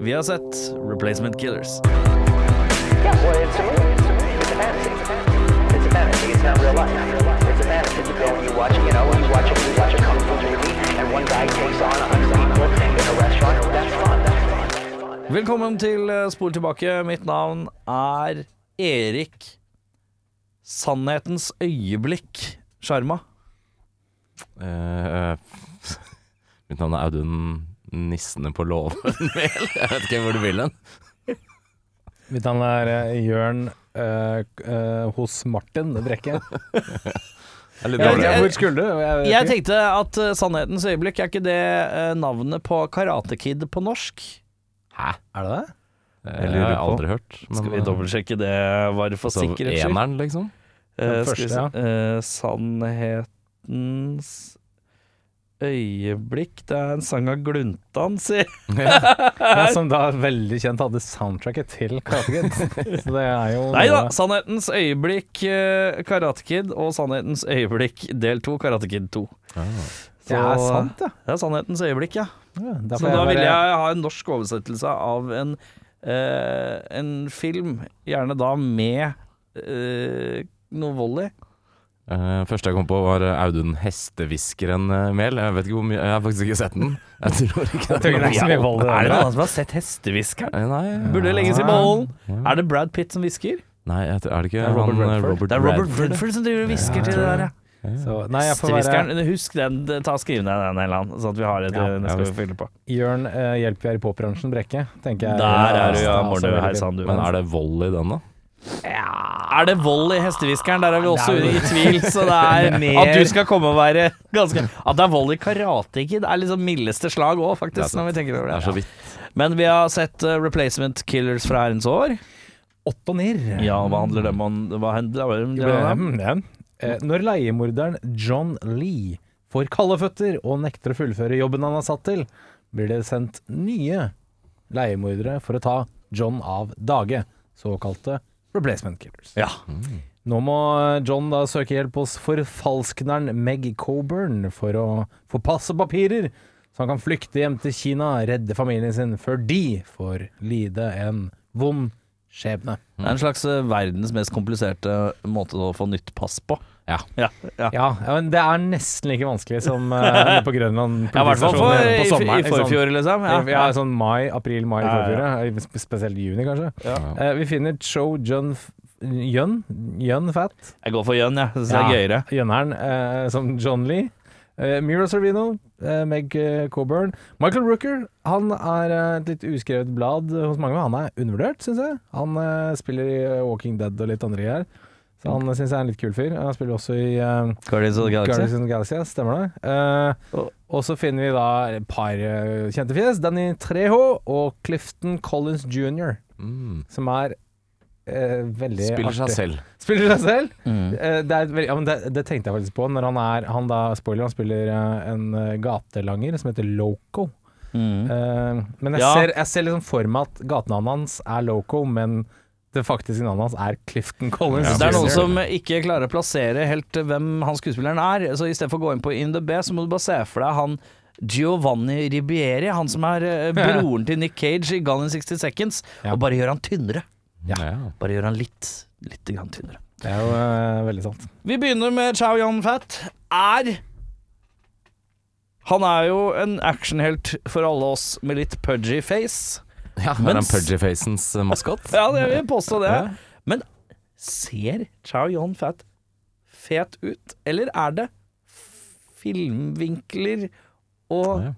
Vi har sett Replacement Killers. Velkommen til eh, Spol tilbake. Mitt navn er Erik Sannhetens øyeblikk Sjarma. Eh, mitt navn er Audun Nissene på låven. Vel, jeg vet ikke hvor du vil hen. Mitt navn er eh, Jørn øh, øh, hos Martin Brekke. Jeg- Hvor skulle du? Jeg, Jeg tenkte at uh, Sannhetens øyeblikk, er ikke det uh, navnet på Karate Kid på norsk? Hæ? Er det det? Eh, Jeg har aldri hørt. Men, Skal vi dobbeltsjekke det bare for altså, sikkerhets skyld? Eneren, liksom? Eh, Den skal vi første, ja. Uh, Sannhetens øyeblikk Det er en sang av Gluntan, si. Ja, som da veldig kjent hadde soundtracket til Karate Kid. Så det er jo Nei da. Sannhetens øyeblikk eh, Karate Kid og Sannhetens øyeblikk del to Karate Kid 2. Det er sant, ja. Det er Sannhetens øyeblikk, ja. ja Så da ville vil jeg ha en norsk oversettelse av en, eh, en film, gjerne da med eh, noe volley. Eh, første jeg kom på, var eh, Audun Hestehviskeren Mel. Mehl. Jeg vet ikke hvor mye Jeg har faktisk ikke sett den. Jeg tror ikke det er i Er det det. noen som har sett hestehviskeren? Eh, Nei, Burde legges i bollen. Ja. Er det Brad Pitt som hvisker? Nei, jeg er det ikke Det er Robert han, eh, Redford. Robert Det er Robert Redford. Redford som driver og hvisker til det der, ja. Så, nei, jeg får være Husk den, ta og skriv ned den, Elan, sånn at vi har det Ja, neste gang vi fyller på. Jørn, uh, hjelp vi er i popbransjen, Brekke. Tenker jeg. Der er du, ja. Morne, hei sann, du. Men er det vold i den, da? Er det vold i hestehviskeren? Der er vi også Det i tvil. Så det er Mer- at du skal komme og være ganske At det er vold i Karate Kid, er liksom mildeste slag òg, faktisk, når vi tenker over Det det. er så vidt. Men vi har sett uh, Replacement Killers fra herrens år. Åtte og nir. Ja, hva handler det om? Hva handler det om? Ja. Eh, Når leiemorderen John Lee får kalde føtter og nekter å fullføre jobben han er satt til, blir det sendt nye leiemordere for å ta John av dage, såkalte replacement killers. Ja. Nå må John da søke hjelp hos forfalskneren Meg Coburn for å få pass og papirer, så han kan flykte hjem til Kina, redde familien sin, før de får lide en vond skjebne. Det er en slags eh, verdens mest kompliserte måte å få nytt pass på. Ja. Ja, ja. Ja, ja, men det er nesten like vanskelig som uh, på Grønland Ja, I hvert fall for, i, på sommeren. i forfjor, liksom. Ja, Ja. sånn mai, april, mai i Ja, ja, forfjor. Spesielt juni, kanskje. Ja. Eh, vi finner Cho Jun Jun, Yun Fat, Jeg går for Jønn, jeg. Ja. det er Ja. gøyere. Jønneren, uh, som John Lee. Uh, Mira Servino, uh, Meg eh, Coburn. Michael Rooker, han er eh, et litt uskrevet blad hos mange. Han er undervurdert, syns jeg. Han eh, spiller i eh, Walking Dead og litt andre greier. Så han syns jeg er en litt kul fyr. Han spiller også i uh, Guardians of the Guardians Galaxy. of the Galaxy, ja, stemmer det. Uh, Og- og så finner vi da et par uh, kjente fjes. Danny Treho og Clifton Collins jr., Mm. som er eh, veldig Spiller seg selv. Spiller seg selv? Mm. Eh, det, er veldig, ja, men det, det tenkte jeg faktisk på når han er Han da, spoiler, han spiller en gatelanger som heter Loco. Mm. Eh, men jeg, Ja. ser, jeg ser liksom for meg at gatenavnet hans er Loco, men det faktiske navnet hans er Clifton Collins. Ja, Det er noen som ikke klarer å plassere helt hvem han skuespilleren er. Så i stedet for å gå inn på IMDb, så må du bare se for deg han Giovanni Ribieri, han som er eh, broren til Nick Cage i Gone in 60 Seconds, Ja. og bare gjør han tynnere. Ja. Bare gjør han litt, litt grann tynnere. Det er jo uh, veldig sant. Vi begynner med Chow Yun Fat. Er Han er jo en actionhelt for alle oss med litt pudgy face. Ja, er han Pudgyfacens eh, maskot? Ja, det vil jeg påstå det. Ja. Men ser Chow Yun Fat fet ut, eller er det filmvinkler og Ja.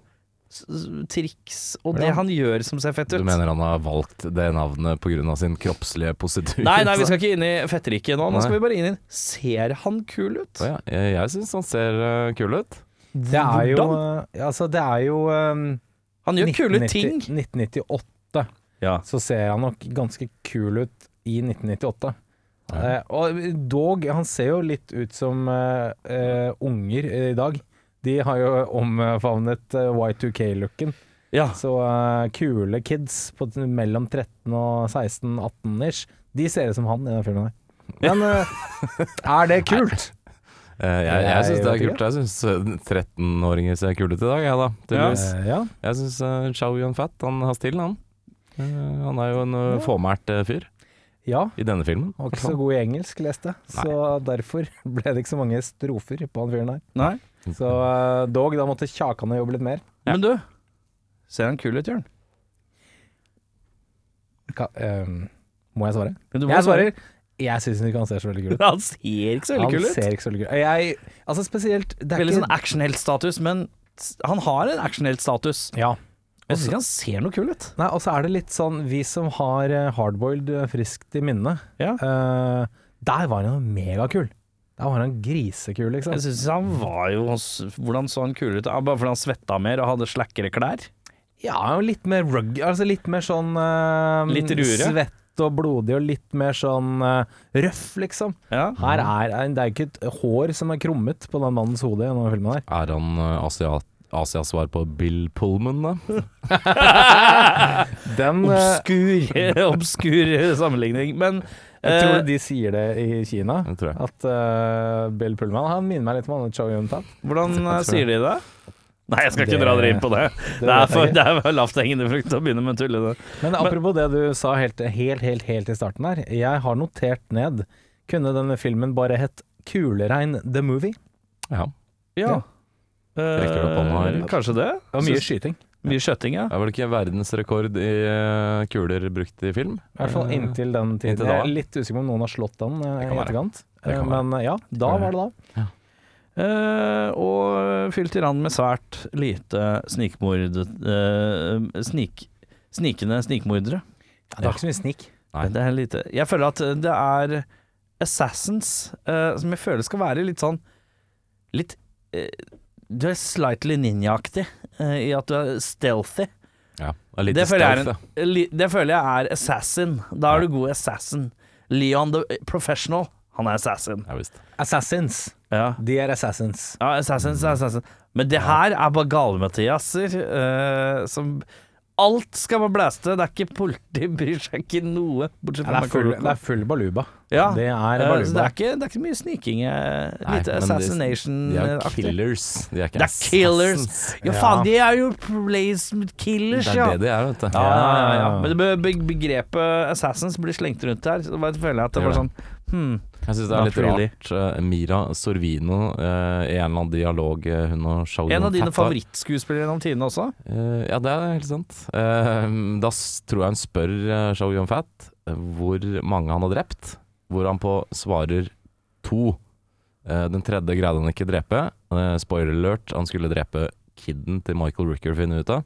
triks og det Ja. han gjør som ser fett ut. Du mener han har valgt det navnet pga. sin kroppslige positur? Nei, nei, vi skal ikke inn i fetteriket nå. Nå Nei. skal vi bare inn i Ser han kul ut? Ja, jeg jeg syns han ser eh, kul ut. Det er jo Hvordan? eh, Altså, det er jo um, Han gjør kule ting. 1998. Ja. så ser han nok ganske kul ut i 1998. Eh, og dog, han ser jo litt ut som eh, eh, unger i dag. De har jo omfavnet eh, Y2K-looken. ja. Så eh, kule kids på mellom 13 og 16-18 ish, de ser ut som han i den filmen her. Men eh, er det kult? Jeg jeg Jeg syns det er kult. Jeg syns 13-åringer ser kule ut i dag, jeg da. tydeligvis. Ja. Jeg syns uh, Chow Yun-Fat han har stil, han. Eh, han er jo en ja. fåmælt uh, fyr ja. i denne filmen. Han var ikke så god i engelsk, leste jeg. Så derfor ble det ikke så mange strofer på han fyren her. Nei. Så eh, dog, da måtte Kjakan jobbe litt mer. Men du, ser han kul ut, Jørn? Ka ehm, må jeg svare? Men du må Jeg svarer. Jeg syns ikke han ser så veldig kul ut. Han ser ikke så veldig kul ut. Han ser ikke så veldig kul ut. Jeg, altså spesielt det er Veldig ikke, sånn actionheltstatus, men han har en actionheltstatus. Ja. Jeg syns ikke han ser noe kul ut. Nei, og så er det litt sånn Vi som har eh, hardboiled eh, friskt i minnet Ja. uh, der var han megakul. Der var han grisekul, liksom. Jeg synes han var jo Hvordan så han kul ut? Ja, Bare fordi han svetta mer og hadde slakkere klær? Ja, litt mer rug... altså litt mer sånn uh, Litt rure? Svett og blodig og litt mer sånn uh, røff, liksom. Ja. Her er Det er ikke et hår som er krummet på den mannens hode i denne filmen her. Er han uh, asiat Asias svar på Bill Pullman, da? Den eh, Obskur, obskur sammenligning. Men Jeg tror eh, de sier det i Kina. At uh, Bill Pullman Han minner meg litt om han Chow Yun-Tat. hvordan sier de det? Nei, jeg skal ikke Det- dra dere inn på det. det Det er for, det er for lavthengende frukt å begynne med tullene. Men apropos det du sa helt, helt, helt, helt i starten her. Jeg har notert ned Kunne denne filmen bare hett 'Kuleregn the Movie? Ja. Ja. Rekker opp hånda, Eh, kanskje det. Det var mye skyting. mye skjøtting, ja. Det er vel ikke verdensrekord i uh, kuler brukt i film? I hvert fall Eh, inntil den tiden. inntil da. Jeg er litt usikker på om noen har slått den eh, i kan være. etterkant. Det kan Eh, være. Men eh, ja, da var det da. Eh, og fylt i rand med svært lite snikmord eh, snik, Snikende snikmordere. Ja, det var ikke så mye snik. Nei. Det er lite Jeg føler at det er Assassins eh, som jeg føler skal være litt sånn Litt eh, Du er slightly ninja-aktig eh, i at du er stealthy. Ja. Er litt Det føler, jeg er stealth, en, li, det føler jeg er assassin. Da er du god assassin. Leon the professional, han er assassin. ja. ja visst. Assassins. Ja, De er assassins. ja assassins er assassin. Men det her er bare gale-Mathiaser uh, som Alt skal være blæste. Det er ikke Politi bryr seg ikke noe, bortsett Ja, det, er full, det er full baluba. Ja. Det er baluba. så det er, ikke, det er ikke mye sniking. litt Nei, Lite assassination-aktig. De er killers. De er ikke Det er killers. Ja, Ja. faen, de er jo placement killers, Det er det de er, vet du. Ja, ja, ja. Men begrepet assassins blir slengt rundt her. Så føler jeg at det Det var sånn hmm, Jeg syns det er Not litt really. rart. eh, Mira Sorvino eh, i en eller annen dialog eh, hun og Shaolin En av dine favorittskuespillere gjennom tidene også. Ja, det er helt sant. Da tror jeg hun spør uh, Shao Fat hvor mange han har drept, hvor han på svarer to. Den tredje greide han ikke drepe. Spoiler alert, han skulle drepe kiden til Michael Rooker, finner ut av.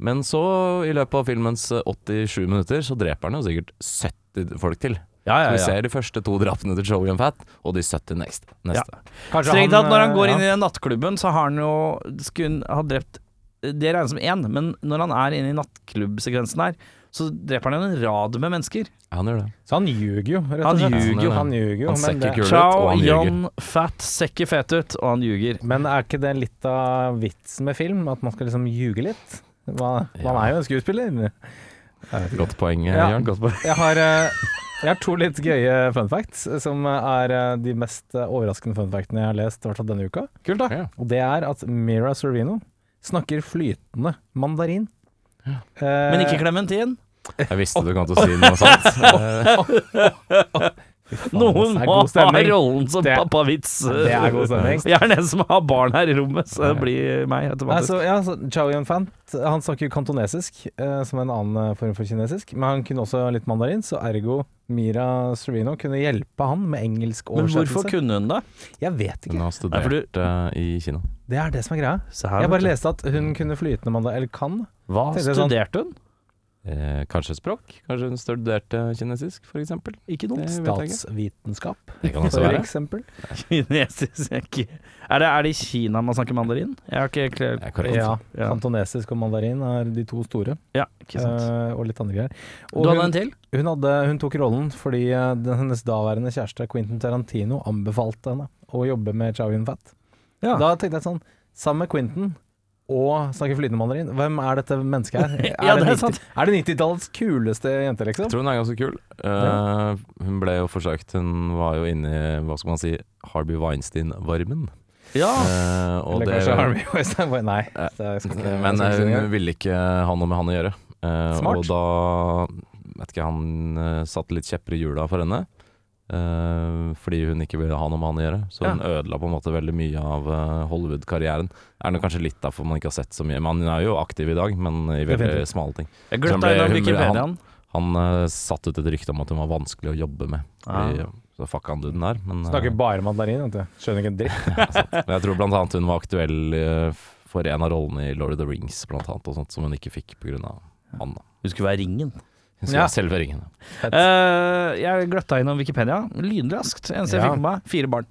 Men så, i løpet av filmens eh, 87 minutter, så dreper han jo sikkert 70 folk til. Ja, Så vi ser de første to drapene til Joey and Fat, og de 70 neste. neste. Strengt tatt, når han eh, går ja. inn i den nattklubben, så har han jo skulle ha drept Det regnes som én, men når han er inne i nattklubbsekvensen her, så dreper han jo en rad med mennesker. Ja, han gjør det. Så han ljuger jo, rett Han og slett. ljuger jo. Han ljuger jo, Han ser ikke kul ut, og Chow han ljuger. Yun Fat ser ikke fet ut, og han ljuger. men er ikke det litt av vitsen med film? At man skal liksom ljuge litt? Man Ja. er jo en skuespiller. Godt poeng, Ja. Jørn. Godt poeng. Jeg har, eh, jeg har to litt gøye fun facts, som er eh, de mest eh, overraskende fun factene jeg har lest, i hvert fall denne uka. Kult, da. Ja. Og det er at Mira Sorvino snakker flytende mandarin. Eh, Men ikke klementin. Jeg visste du kom til å si noe sånt. Noen må ha rollen som Det- pappavits. Det er god stemning. Jeg er den som har barn her i rommet, så det blir meg Nei, automatisk. så, ja, så Chow Yun-Fan han snakker jo kantonesisk, eh, som en annen eh, form for kinesisk. Men han kunne også litt mandarin, så ergo Mira Serino kunne hjelpe han med engelsk oversettelse. Men hvorfor kunne hun det? Jeg vet ikke. Hun har har Nei, du, studert eh, i Kina. Det er det som er greia. Jeg bare leste at hun kunne flytende mandarin, eller kan. Hva sånn- studerte hun? Eh, kanskje språk? Kanskje hun studerte kinesisk, f.eks.? Ikke dumt. Ikke. Statsvitenskap, Det kan også for være. eksempel. Kinesisk er ikke Er det, er det i Kina man snakker mandarin? Jeg har ikke klart Det er korrekt. Ja, Ja. kantonesisk og mandarin er de to store, Ja, ikke sant. eh, og litt andre greier. du Og hadde hun, en til? hun, hadde, hun tok rollen fordi eh, den, hennes daværende kjæreste Quentin Tarantino anbefalte henne å jobbe med Chow Yun-Fat. Ja. Da tenkte jeg sånn, sammen med Quentin og snakker flytende mandarin, hvem er dette mennesket her? Ja, det er 90 sant. Er det 90-tallets kuleste jente, liksom? Jeg tror hun er ganske kul. Uh, hun ble jo forsøkt Hun var jo inne i, hva skal man si, Harvey Weinstein-varmen. Ja. Uh, og Eller det- kanskje Harvey Weinstein? Nei. Eh, det ikke- Men hun ville ikke ha noe med han å gjøre. Uh, Smart. Og da vet ikke, han uh, satte litt kjepper i hjula for henne. Eh, fordi hun ikke ville ha noe med han å gjøre. Så hun ødela på en måte veldig mye av eh, Hollywood-karrieren. Er nok kanskje litt derfor man ikke har sett så mye. Men han er jo aktiv i dag, men i veldig smale ting. Jeg glemte ble- innom hun ble- Wikipediaen. Han eh, satte ut et rykte om at hun var vanskelig å jobbe med. Fordi, Så fucka han duden der. Men, Snakker bare mandarin, vet du. Skjønner ikke en dritt. men jeg tror blant annet hun var aktuell for en av rollene i Lord of the Rings, blant annet, og sånt, som hun ikke fikk pga. han. Hun skulle være ringen. Hun skulle Ja. være selve ringen. Uh, jeg gløtta innom Wikipedia. Lynraskt. Eneste jeg Ja. fikk med meg, fire barn.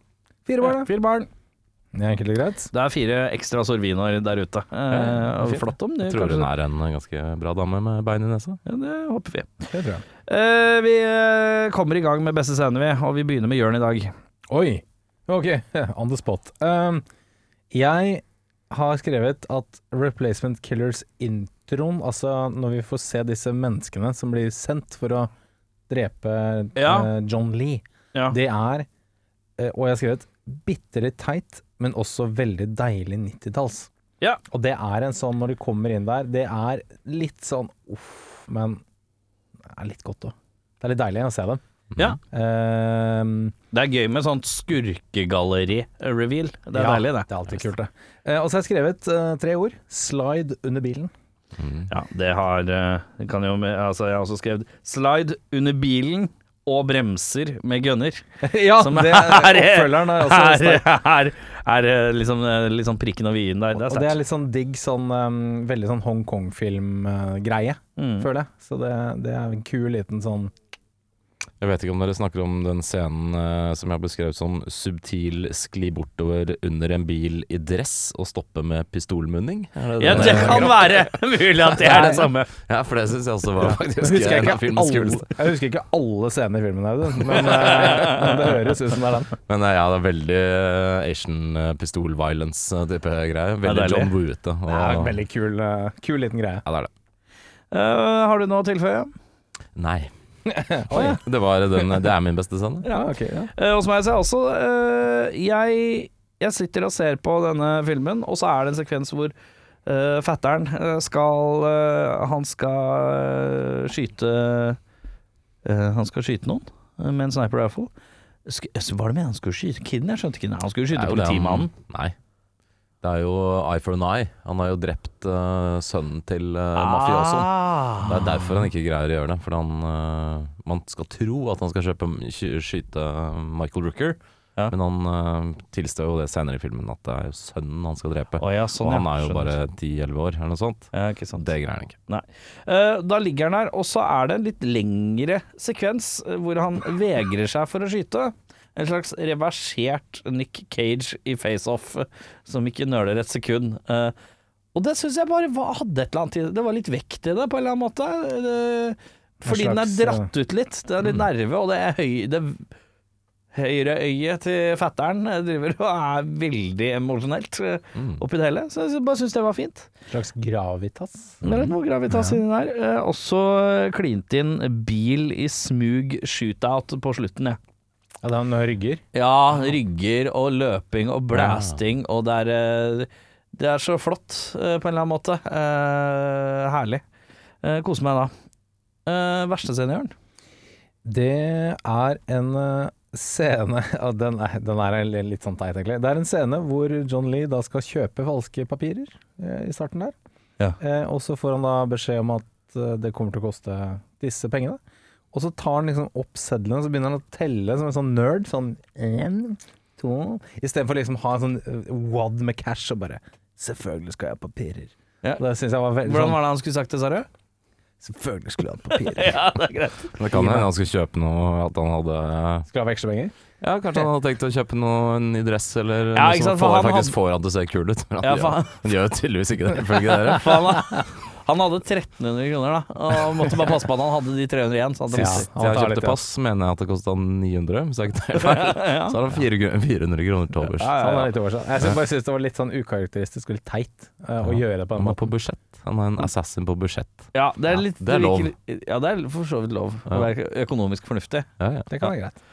Fire barn, det. Fire barn. Det er enkelt og greit. Det er fire ekstra sorvinoer der ute. Eh, flott om det. Jeg tror hun er en ganske bra dame med bein i nesa. Ja, det håper vi. Det tror jeg. Eh, vi eh, kommer i gang med beste scene, vi, og vi begynner med Jørn i dag. Oi. Ok, on the spot. Um, jeg har skrevet at Replacement Killers introen, altså når vi får se disse menneskene som blir sendt for å drepe Ja. uh, John Lee, Ja. det er, uh, og jeg har skrevet, bitte litt teit, men også veldig deilig 90-talls. Ja. Og det er en sånn, når du kommer inn der, det er litt sånn, uff, men det er litt godt òg. Det er litt deilig å se dem. Ja. Uh, Det er gøy med sånt skurkegalleri-reveal. Det er ja, deilig, det. Det er alltid kult, det. Uh, og så har jeg skrevet uh, tre ord. Slide under bilen. Ja, det har eh, det kan jo altså Jeg har også skrevet 'slide under bilen' og bremser med gunner. ja, Som det, er- oppfølgeren er også er, er liksom, liksom, eh, litt sånn prikken over i-en der. Det er Og det er litt sånn digg, sånn um, veldig sånn Hongkong-film-greie, Mm. føler jeg. Så det, det er en kul liten sånn Jeg vet ikke om dere snakker om den scenen eh, som jeg har beskrevet som subtil skli bortover under en bil i dress og stoppe med pistolmunning? Er Ja, den- det kan være mulig at det er det samme. Ja, for det syns jeg også var faktisk husker jeg, en av ikke filmens alle, kuleste. jeg husker ikke alle scener i filmen, Audun, men, eh, men det høres ut som det er den. Men eh, ja, det er veldig eh, Asian eh, pistol violence-type greie. Veldig deilig. John Woote. Det er en veldig kul, eh, kul liten greie. Ja, det er det. Eh, har du noe å tilføye? Nei. Oi. Det, var den, det er min beste scene. Ja, ok. Ja. Eh, og så må jeg si også eh, jeg, jeg sitter og ser på denne filmen, og så er det en sekvens hvor eh, fattern eh, skal eh, Han skal eh, skyte eh, Han skal skyte noen med en sniper rifle. Sk var det med han skulle skyte kiden? Jeg skjønte ikke. Nei, han skulle skyte politimannen. Nei. Det er jo eye for an eye. Han har jo drept uh, sønnen til uh, mafiosoen. Ah. Det er derfor han ikke greier å gjøre det. For han, uh, man skal tro at han skal kjøpe, skyte Michael Rooker, Ja. men han uh, tilstår jo det senere i filmen at det er jo sønnen han skal drepe. Oh, ja, sånn, og han er jo bare 10-11 år, eller noe sånt. ja, sant. Det greier han ikke. Uh, da ligger han her, og så er det en litt lengre sekvens eh, hvor han vegrer seg for å skyte. En slags reversert Nick Cage i face-off, eh, som ikke nøler et sekund. Eh, og det syns jeg bare var, hadde et eller annet i det. Det var litt vekt i det, på en eller annen måte. Det, fordi den er dratt ut litt. Det er litt nerve, og det er høy... Det, Høyreøyet til fattern driver og er veldig emosjonelt eh, Mm. oppi det hele. Så jeg bare syns det var fint. En Slags gravitas. Det er litt noe gravitas inni der. Eh, også klint inn bil i smug shootout på slutten, ja. Ja, det en rygger. Ja, rygger og løping og blasting, og det er eh, Det er så flott eh, på en eller annen måte. Eh, herlig. Eh, Koser meg da. Eh, verste Jørn? Det er en scene den, er, den er litt sånn teit, egentlig. Det er en scene hvor John Lee da skal kjøpe falske papirer i starten der. Ja. Eh, og så får han da beskjed om at det kommer til å koste disse pengene. Og så tar han liksom opp sedlene, og så begynner han å telle som en sånn nerd. Sånn én, to Istedenfor liksom å ha en sånn eh, wad med cash og bare Selvfølgelig skal jeg ha papirer. Ja. Det jeg var veldig Hvordan sånn var det han skulle sagt det, sa du? Selvfølgelig skulle han papirer Ja, det er greit. Det kan hende han skulle kjøpe noe At han hadde Skulle ha vekslepenger? Ja, kanskje han hadde tenkt å kjøpe noe, en ny dress eller Ja, noe som får, han faktisk får han til å se kul ut. Men han, Ja, gjør, han- gjør tydeligvis ikke det, ifølge dere. Han, hadde 1300 kroner, da. Og måtte bare passe på at han hadde de 300 igjen. Så han Ja. han jeg kjøpte ja. pass, mener jeg at det kosta 900, hvis jeg ikke tar feil. Så har han 400 kroner til overs. Ja, Så han er litt over seg. Jeg synes, bare synes det var litt sånn ukarakteristisk og litt teit eh, å Ja. gjøre det på den Han er på budsjett. Han er en assassin på budsjett. Ja, det er Ja, litt det er lov. Ja, det er for så vidt lov å være økonomisk fornuftig. Ja, ja. Det kan være greit.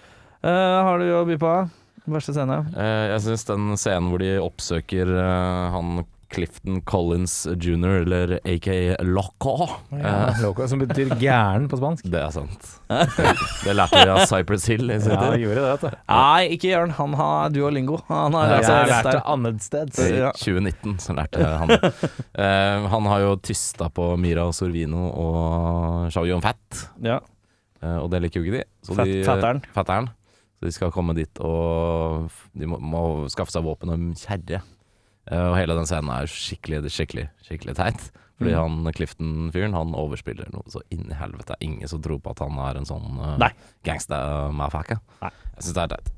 Uh, har du å by på? Verste scene? Uh, jeg syns den scenen hvor de oppsøker uh, han Clifton Collins jr., eller aka Loco Ja, loco, som betyr gæren på spansk. Det er sant. Det lærte vi av Cypress Hill i sin Ja, tid. gjorde det, vet du. Nei, ikke Jørn. Han har duolingo. Han har lært seg lært det annetsteds. I 2019 så lærte han det. Eh, han har jo tysta på Mira Sorvino og Shao Yun Fat, Ja. eh, og det liker jo ikke de. Så de fatteren. fatteren. Så de skal komme dit og De må, må skaffe seg våpen og kjerre. Eh, og hele den scenen er skikkelig, skikkelig, skikkelig teit. Fordi Mm. han Clifton-fyren, han overspiller noe så inn i helvete. Det er ingen som tror på at han er en sånn uh, Nei. gangster-mafaka. Jeg syns det er teit.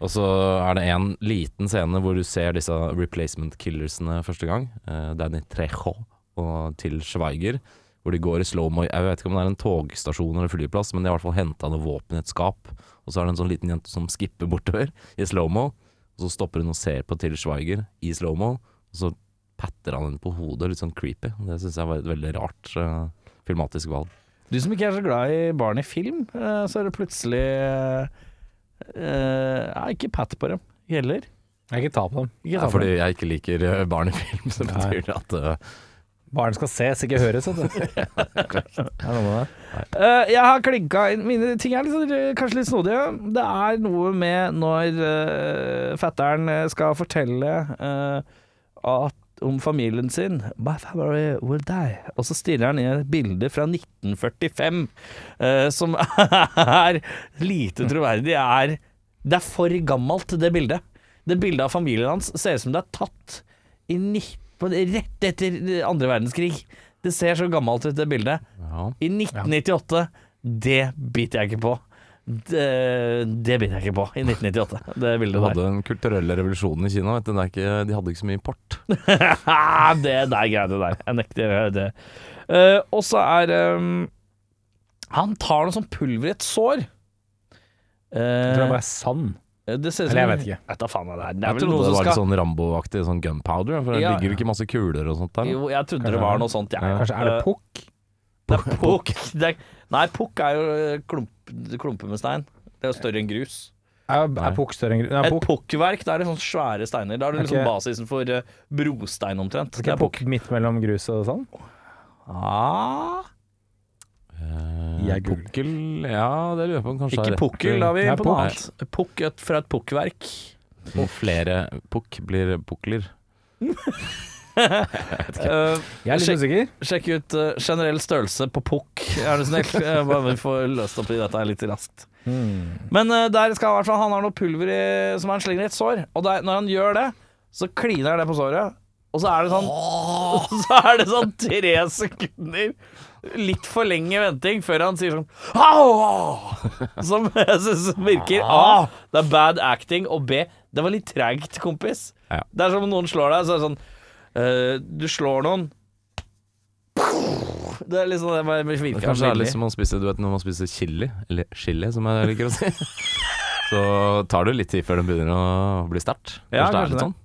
Og så er det en liten scene hvor du ser disse replacement killersene første gang. Uh, Danny Trejo og Til Schweiger. Hvor de går i slow-mo Jeg vet ikke om det er en togstasjon eller flyplass, men de har i hvert fall henta noe våpen i et skap. Og så er det en sånn liten jente som skipper bortover i slow-mo. Og så stopper hun og ser på Til Schweiger i slow-mo, og så patter han henne på hodet, litt sånn creepy. Det syns jeg var et veldig rart uh, filmatisk valg. Du som ikke er så glad i barn i film, uh, så er det plutselig uh, Ikke patt på dem heller. Jeg ikke ta på dem. Ikke ta på fordi dem. jeg ikke liker barn i film, så betyr det at Barn skal ses, ikke høres. Eh, jeg har klinka inn Mine ting er sånn- kanskje litt snodige. Det er noe med når uh, fetteren eh, skal fortelle uh, at, om familien sin My family will die. Og så stirrer han i et bilde fra 1945 uh, som er lite troverdig. Er, det er for gammelt, det bildet. Det bildet av familien hans ser ut som det er tatt i 19, på- rett etter andre verdenskrig. Det ser så gammelt ut, det bildet. ja. I 1998, det biter jeg ikke på. Det, det biter jeg ikke på i 1998, det Du De hadde der. den kulturelle revolusjonen i Kina. Vet du. Det er ikke, de hadde ikke så mye import. det der greide der. Jeg nekter det. Uh, og så er um, Han tar noe sånn pulver i et sår. Jeg tror det Eh, bare er sand. Det ser ut Eller jeg vet ikke. Jeg tar faen av det her. Det er Jeg vel trodde noe det som var litt skal sånn Rambo-aktig sånn gunpowder. For det Ja. ligger ikke masse kuler og sånt der. Jo, jeg trodde Kanskje det var noe sånt, jeg. Ja. Kanskje er det Eh, pukk? Det er pukk. Det er, nei, pukk er jo eh, klump, klumper med stein. Det er jo større enn grus. Er, er pukk større enn gru... Nei, Et pukk. pukkverk, da er det sånne svære steiner. Da er det liksom Ok. basisen for eh, brostein omtrent. Det er pukk midt mellom grus og sånn? Ah, Eh, Jeg pukkel Ja, det lurer jeg på. om Kanskje ikke er pukkel, da er vi Nei, på pukk. noe annet. Pukk et- fra et pukkverk. Og Flere pukk blir pukler. Eh, Jeg er litt Sjekk- usikker. sjekk ut eh, generell størrelse på pukk, er du snill. Eh, Bare vi får løst opp i dette her litt raskt. Hmm. Men eh, der skal i hvert fall han har noe pulver i, som han slenger i et sår. Og der, når han gjør det, så kliner det på såret. Og så er det sånn Så er det sånn tre sekunder Litt for lenge venting før han sier sånn Au! Som jeg syns virker A. Det er bad acting, og B. Det var litt treigt, kompis. Ja. Det er som om noen slår deg, så er det sånn eh, Du slår noen Det er liksom det med Det virker kanskje er litt som man spiser, Du vet når man spiser chili, eller chili som jeg liker å si. Så tar det litt tid før den begynner å bli sterkt. Ja, Kanskje det det. sånn.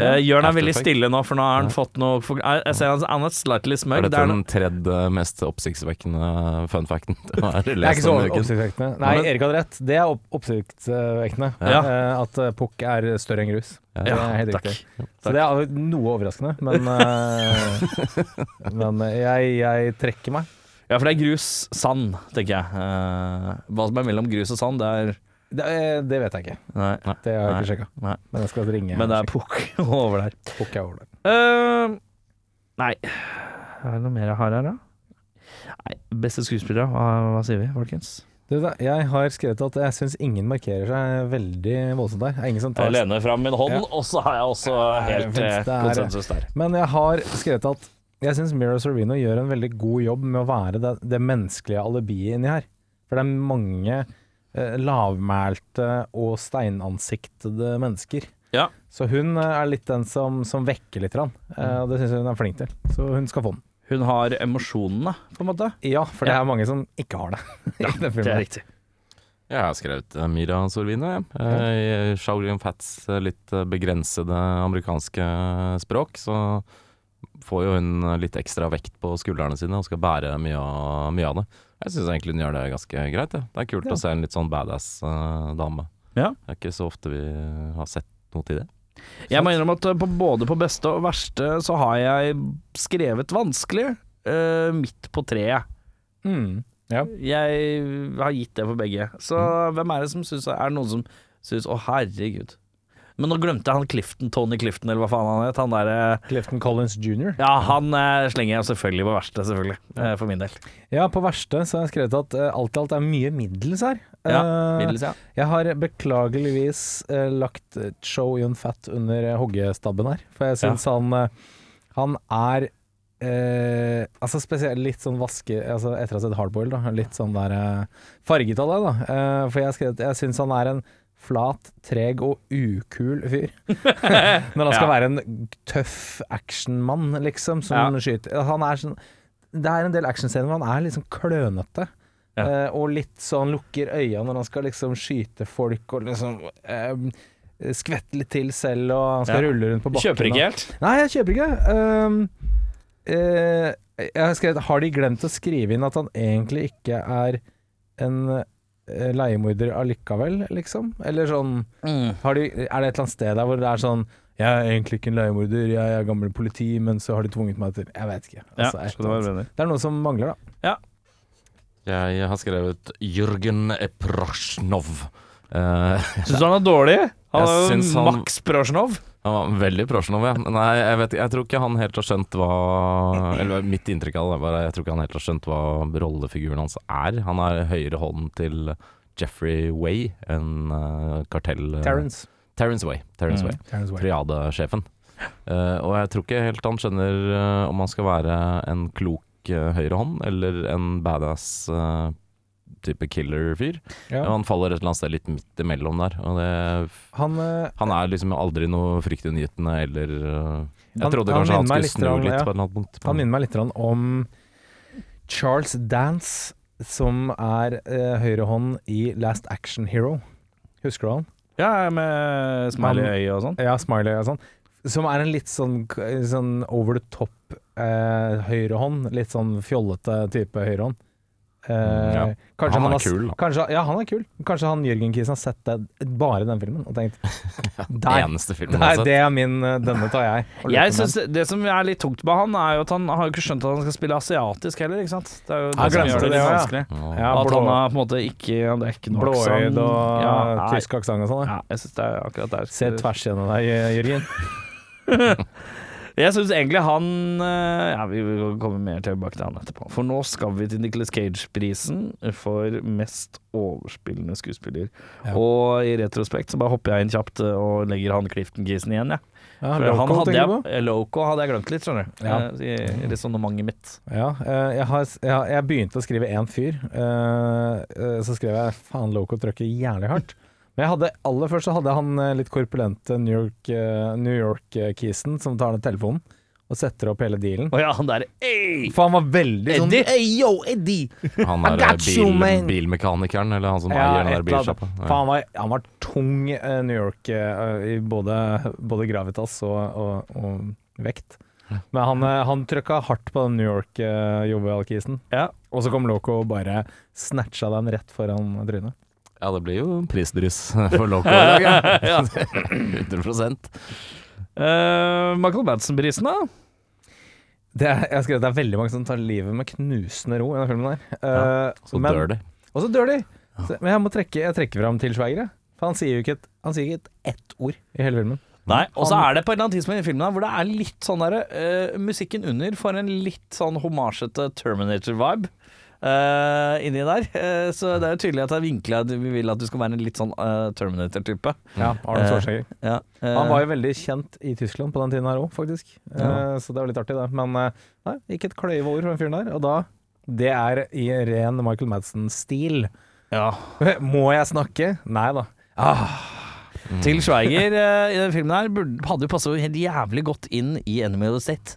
Eh, Jørn er veldig stille nå, for nå har han Ja. fått noe for, jeg, jeg ser han, han er slightly smug. Er Det dette er den tredje mest oppsiktsvekkende fun facten Det er ikke så oppsiktsvekkende. Nei, Men- Erik hadde rett. Det er opp oppsiktsvekkende. Ja. Eh, At eh, pukk er større enn grus. Ja. Det er helt takk. riktig. Så det er noe overraskende, men, men jeg, jeg trekker meg. Ja, for det er grus, sand, tenker jeg. Hva som er mellom grus og sand, det er Det, eh, det vet jeg ikke. Nei. Det har jeg ikke sjekka. Men jeg skal ringe. Men det er pukk over der. pukk er over der. Uh, nei Er det noe mer jeg har her, da? Nei, Beste skuespillere, hva, hva sier vi, folkens? Jeg har skrevet at jeg syns ingen markerer seg veldig voldsomt der. Er ingen som tar Jeg lener fram min hånd, Ja. og så har jeg også helt eh, konsensus der. Men jeg har skrevet at Jeg syns Mira Sorvino gjør en veldig god jobb med å være det, det menneskelige alibiet inni her. For det er mange lavmælte og steinansiktede mennesker. Ja. Så hun eh, er litt den som, som vekker litt, grann. Eh, og det syns jeg hun er flink til. Så hun skal få den. Hun har emosjonene, på en måte. Ja, for det Ja. er mange som ikke har det. i den Det er riktig. Jeg har skrevet eh, Mira Sorvino, jeg. Eh, i Shaolin Fats eh, litt eh, begrensede amerikanske språk, så får jo hun eh, litt ekstra vekt på skuldrene sine og skal bære mye av, mye av det. Jeg syns egentlig hun gjør det ganske greit. Ja. Det er kult Ja. å se en litt sånn badass uh, dame. Ja. Det er ikke så ofte vi har sett noe til det. Jeg må innrømme at på både på beste og verste så har jeg skrevet vanskelig uh, midt på treet. Mm. Ja. Jeg har gitt det for begge. Så hvem er det som syns Er det noen som syns Å, herregud. Men nå glemte jeg han Clifton, Tony Clifton, eller hva faen han het. Han der, Clifton Collins jr. Ja, han eh, slenger jeg selvfølgelig på verste, selvfølgelig. eh, for min del. Ja, på verste så har jeg skrevet at eh, alt i alt er mye middels her. Ja, middels, ja. Jeg har beklageligvis lagt Show Yun Fat under hoggestabben her, for jeg syns han eh, Han er eh, Altså spesielt litt sånn vaske altså Etter å ha sett Hardboil, da. Litt sånn der eh, farget av det, da. Eh, for jeg skrevet Jeg syns han er en flat, treg og ukul fyr. Når han skal Ja. være en tøff actionmann, liksom, som skyter Han er sånn Det er en del actionscener hvor han er litt sånn klønete. Ja. Eh, og litt sånn lukker øya når han skal liksom skyte folk og liksom eh, skvette litt til selv, og han skal Ja. rulle rundt på bakken. Kjøper ikke helt. Nei, jeg kjøper ikke. Um, eh, jeg har skrevet Har de glemt å skrive inn at han egentlig ikke er en leiemorder allikevel, liksom? Eller sånn har de, Er det et eller annet sted der hvor det er sånn Jeg er egentlig ikke en leiemorder, jeg er gammel politi, men så har de tvunget meg til Jeg vet ikke. Altså, ja, det, være det er noe som mangler, da. Jeg har skrevet Jørgen Prasjnov. Uh, Syns du han er dårlig? Han er jo Max Prosjnov. Han var veldig Prosjnov, ja. Nei, jeg, vet, jeg tror ikke han helt har skjønt hva Eller mitt inntrykk av det er bare Jeg tror ikke han helt har skjønt hva rollefiguren hans er. Han er høyre hånd til Jeffrey Way, en uh, kartell... Terence. Terence Way. Way. Terrence Way. Triadesjefen. Uh, og jeg tror ikke helt han skjønner uh, om han skal være en klok uh, høyrehånd eller en badass eh, type killer-fyr. Ja. Han faller et eller annet sted litt midt imellom der. Og det, Han, eh, han er liksom aldri noe fryktinngytende eller eh, Jeg Han- trodde kanskje han han skulle litt snu om- litt ja. på et eller annet punkt. Han minner meg litt om Charles Dance, som er eh, høyrehånd i Last Action Hero. Husker du han? Ja, med smiley-øye og sånn. Ja, Smiley og sånn. Som er en litt sånn, sånn over the top eh, høyrehånd. Litt sånn fjollete type høyrehånd. Eh, Mm, ja. kanskje Han er har, kul, da. Kanskje, ja, han er kul. Kanskje han Jørgen Kisen har sett det, bare den filmen og tenkt Der! Eneste filmen Der, han har det er min eh, Denne tar jeg. Jeg synes Det som er litt tungt med han, er jo at han har jo ikke skjønt at han skal spille asiatisk heller, ikke sant. Det er jo det Han som gjør det det, litt vanskelig. Ja. Ja, at han er på en måte ikke Han er ikke noe Blåøyd og ja, tysk aksent og sånn. Ja, jeg synes det er akkurat der. Se tvers gjennom deg, Jørgen. Jeg syns egentlig han eh, Ja, vi vil komme mer tilbake til han etterpå. For nå skal vi til Nicholas Cage-prisen for mest overspillende skuespiller. Ja. Og i retrospekt så bare hopper jeg inn kjapt eh, og legger han Clifton-kisen igjen, jeg. Ja, Ja, Loco, hadde jeg, eh, Loco hadde jeg glemt litt, skjønner du. Ja. I, I resonnementet mitt. Ja, jeg, har, jeg, jeg begynte å skrive én fyr. så skrev jeg faen, Loco trykker jævlig hardt. Men jeg hadde, aller først så hadde jeg han eh, litt korpulente New York-kisen New York-kisen som tar ned telefonen og setter opp hele dealen. Oh, ja, han der Ey! For han var veldig sånn Eddie? Hey, yo, Eddie! Han er you, bil, man. bilmekanikeren, eller han som Ja, eier den der bilsjappa. Ja. han var, han var tung uh, New York uh, i både, både gravitas og, og, og vekt. Men han, eh, han trykka hardt på den New York-jovial-kisen. Ja. Og så kom Loco og bare snatcha den rett foran trynet. Ja, det blir jo prisdryss for Loco i dag, ja. 100 Uh, Michael Madsen-prisen, da? Det er, jeg har skrevet, det er veldig mange som tar livet med knusende ro i denne filmen. der. Uh, ja, Så men- dør de. Og så dør de! Så, men jeg må trekke, jeg trekker fram til Schweiger. For han sier jo ikke et, han sier ikke et ett ord i hele filmen. Nei, og så er det på et eller annet tidspunkt i filmen her hvor det er litt sånn der, uh, Musikken under får en litt sånn homasjete Terminator-vibe. Eh, inni der. Uh, så det er jo tydelig at det er vinkla at vi vil at du skal være en litt sånn uh, Terminator-type. Ja, Arnold Schwarzenegger. Ja, Han var jo veldig kjent i Tyskland på den tiden her òg, faktisk. Ja. Eh, så det var litt artig, det. Men nei, ikke et kløyve ord fra den fyren der. Og da Det er i ren Michael Madsen-stil. ja. Må jeg snakke? Nei da. Ah, Til Schweiger i den filmen her burde, hadde jo passa helt jævlig godt inn i Enemy of the State.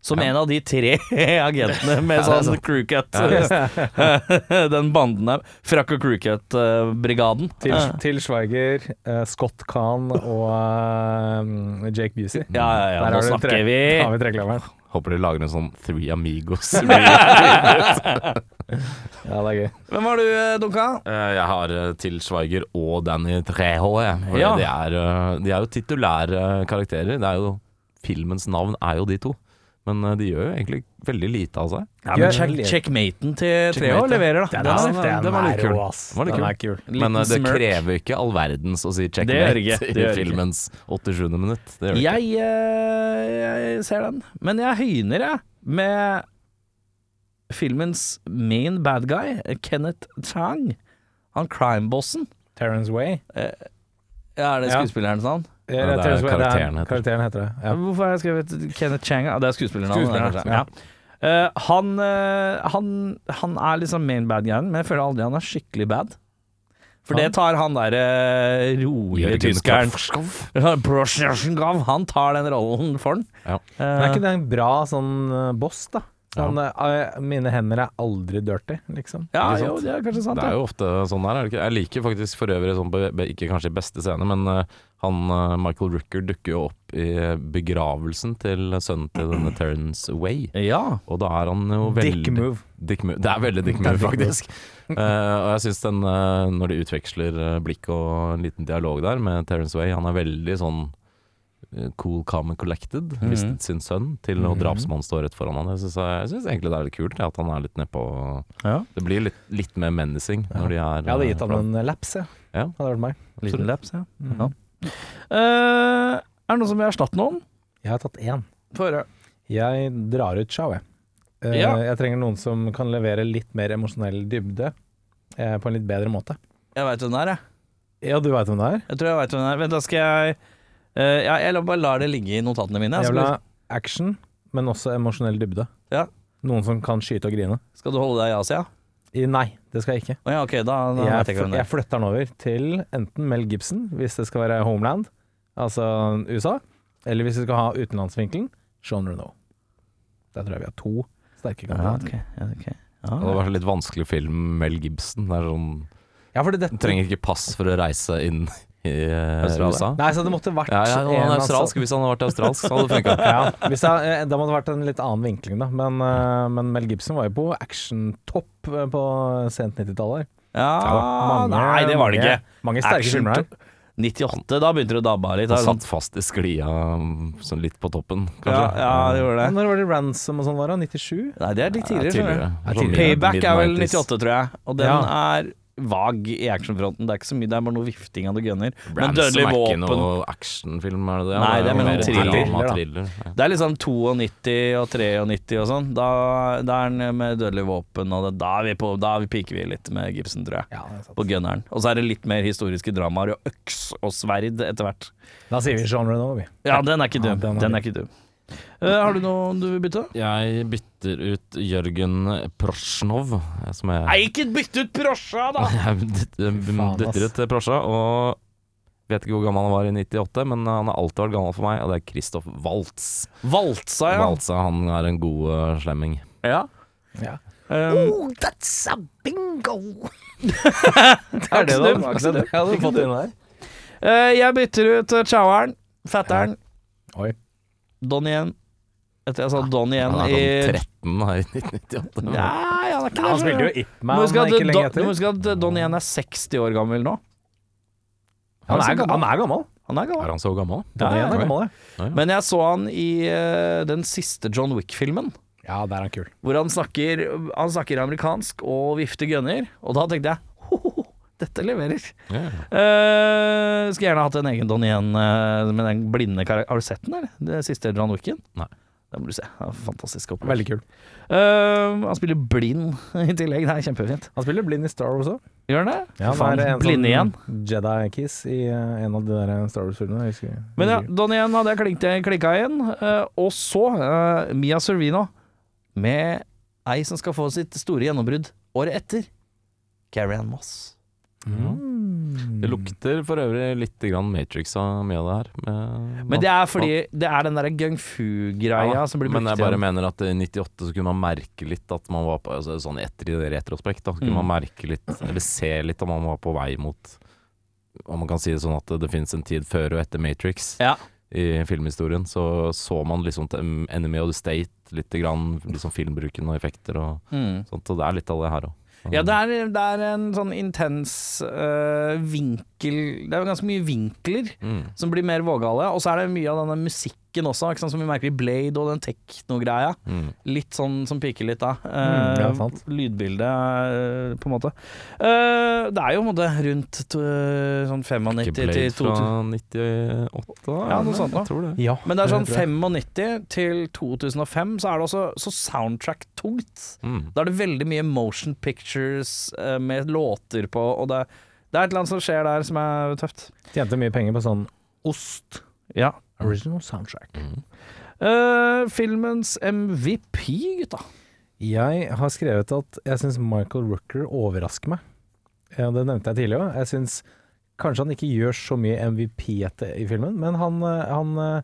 Ja. Som en av de tre agentene med sånn crew cut. den banden der. Frakk og crew cut-brigaden. til, til Schweiger, eh, Scott Kahn og eh, Jake Busey. Ja, ja, ja, nå snakker vi. Har vi treklaveren. Håper de lager en sånn Three Amigos. Ja, det er gøy. Hvem har du, eh, Dunka? Eh, Jeg har til Schweiger og Danny Treho. Ja. De, er, de er jo titulære karakterer. Det er jo, filmens navn er jo de to. Men eh, de gjør jo egentlig veldig lite av seg. Ja, men check, checkmaten til Treo leverer, da. Den Den er- den var litt kul. Den var litt Den kul. er kul. Men eh, det smirk. krever ikke all verdens å si checkmate det ikke. Det i filmens 87. minutt. Det gjør det ikke. Jeg, eh, jeg ser den. Men jeg høyner, jeg, med filmens main bad guy, Kenneth Chang. Han crimebossen. Terence Way. Ja, er det Ja. skuespillerens navn? Eh, Ja, det er karakteren heter. karakteren heter det. Ja. Hvorfor har jeg skrevet Kenneth Chang? Ja, det er skuespillernavnet. Skuespilleren, kanskje. ja. Ja. Eh, han, eh, han, han er liksom main bad guyen, men jeg føler aldri han er skikkelig bad. For det tar han der uh, rolige Jørgen tyskeren. Han tar den rollen for han. Ja. Men er Eh, ikke det en bra sånn eh, boss, da? Sånn, eh, mine hender er aldri dirty, liksom. ja, det jo, det er kanskje sant. Det er jo ofte sånn er ikke? Jeg liker faktisk for øvrig sånn, ikke kanskje i beste scene, men eh, han eh, Michael Rooker dukker jo opp i begravelsen til sønnen til denne Terence Way. Ja. Og da er han jo veldig Dick move. Dick move. Det er veldig dick move, faktisk. uh, og jeg syns den, når de utveksler blikk og en liten dialog der med Terence Way, han er veldig sånn cool, calm and collected. Mhm. Mistet sin sønn til noe drapsmannen drapsmann står rett foran han. Jeg syns, synes egentlig det er litt kult ja, at han er litt nedpå ja. Det blir litt, litt mer menacing når de er Jeg hadde eh, gitt han en laps, jeg. Ja. Hadde vært meg. Liten laps, ja. Mhm. Ja. uh, er det noen som vil erstatte noen? Jeg har tatt én. Få høre. Jeg drar ut Chau, jeg. Uh, Ja. Jeg trenger noen som kan levere litt mer emosjonell dybde uh, på en litt bedre måte. Jeg veit hvem det er, jeg. Ja, du veit hvem det er? Jeg tror jeg vet hvem det er. Vent, da skal jeg eh, ja, Jeg bare lar det ligge i notatene mine. Jeg vil ha action, men også emosjonell dybde. Ja. Noen som kan skyte og grine. skal du holde deg i Asia? I, nei, det skal jeg ikke. Oh, ja, okay, da, da Jeg, jeg det jeg er. flytter den over til enten Mel Gibson, hvis det skal være Homeland, altså USA, eller hvis vi skal ha utenlandsvinkelen, Sean Renault. Der tror jeg vi har to sterke Ja, kandidater. okay. ja. Det var en litt vanskelig film, Mel Gibson. Det er sånn, Ja, fordi dette trenger ikke pass for å reise inn i eh, USA. Nei, så det måtte vært Ja, ja, han en er en, australsk. Hvis han hadde vært australsk, så hadde det funka. Ja, hvis eh, da måtte det vært en litt annen vinkling, da. Men, eh, men Mel Gibson var jo på actiontopp på sent 90-tallet. Ja, nei, det var det ikke. Mange sterke filmer her. 98, da begynte det å dabbe litt. Han sånn. satt fast i sklia mm, sånn litt på toppen, Ja, kanskje. ja, det gjorde det. Når var det Ransom og sånn, var det? 97? Nei, det er litt Ja, tidligere. tidligere. Ja, Sånn tidligere. Payback er vel 98, tror jeg. Og den Ja. er vag i actionfronten. Det er ikke så mye, det er bare noe vifting av det gunner. Men Ransom Dødelig er ikke våpen noe actionfilm, er det det? Nei, det er mer mer noe thriller. thriller. Ja. Det er liksom 92 og 93 og sånn. Da, da er den med dødelig våpen, og det, da, er vi på, da er vi piker vi litt med Gibson, tror jeg. Ja. På gunneren. Og så er det litt mer historiske dramaer og øks og sverd etter hvert. Da sier vi genre nå, vi. Ja, den er ikke Ja, dum. den er Den er ikke dum. Eh, har du noe du vil bytte? Jeg bytter ut Jørgen Prosjnov, eh, som er Nei, ikke bytte ut Prosja, da! Jeg dytter ut Prosja, og vet ikke hvor gammel han var i 98, men han har alltid vært gammel for meg, og det er Christoph Waltz. Valtsa, ja. Waltza, han er en god uh, slemming. ja. Ja. Um, that's a bingo! det er det, da. Jeg hadde fått inn der. Uh, jeg bytter ut uh, choweren, fatteren, Oi. Don igjen. Etter jeg sa Don igjen Han i er sånn 13 her i 1998. Nei, han er ikke det. Han spilte jo skjønner du. Ip Du må Man huske at ikke lenge Don- du etter. må huske at Don igjen er 60 år gammel nå. Han er, gammel. han er gammel. Han er Er han så gammel? Don Ja, er gammel, ja. Men jeg så han i uh, den siste John Wick-filmen. Ja, der er han kul. Hvor han snakker, han snakker amerikansk og vifter gunner. Og da tenkte jeg dette leverer. Yeah. Uh, skulle gjerne hatt en egen Don igjen med den blinde karakter. Har du sett den, eller? Det siste John Wicken? Nei. Det må du se. Fantastisk opplegg. Veldig kul. Uh, han spiller blind i tillegg. Det er kjempefint. Han spiller blind i Star Wars òg. Gjør han det? Ja, Faen, han er en blind igjen. sånn Jedi-kiss i uh, en av de der Star Wars-filmene. Men ja, Don igjen hadde jeg klikka igjen. Uh, og så Mia Servino med ei som skal få sitt store gjennombrudd året etter. Carrie Ann Moss. Mm. Det lukter for øvrig litt grann Matrix av mye av det her. med- Men det er fordi det er den derre gung fu-greia Ja, som blir brukt Men jeg bare igjen. mener at i 98 så kunne man merke litt at man var på altså, Sånn etter i retrospekt, da, så kunne Mm. man merke litt, eller se litt om man var på vei mot Om man kan si det sånn at det, finnes en tid før og etter Matrix Ja. i filmhistorien. Så så man liksom til Enemy of the State, litt grann liksom filmbruken og effekter og Mm. sånt. Og det er litt av det her òg. Ja, det er, det er en sånn intens øh, vinkel Det er jo ganske mye vinkler Mm. som blir mer vågale. Og så er det mye av denne musikken også, ikke sant, som vi merker i Blade og den tekno-greia. Mm. Litt sånn som piker litt, da. Mm, ja, Eh. Lydbildet, eh, på en måte. Eh, det er jo på en måte rundt to- sånn 95 Ikke til Blade 2000. fra 98? da? Ja, noe sånt da. Jeg tror det. Ja, Men det er sånn 95 til 2005, så er det også så soundtrack-tungt. Mm. Da er det veldig mye motion pictures med låter på, og det, det er et eller annet som skjer der som er tøft. Tjente mye penger på sånn ost. Ja. Original soundtrack. Mm. Uh, filmens MVP, gutta. Jeg har skrevet at jeg syns Michael Rooker overrasker meg. Ja, det nevnte jeg tidligere. Jeg syns kanskje han ikke gjør så mye MVP etter i filmen, men han, eh, han, eh,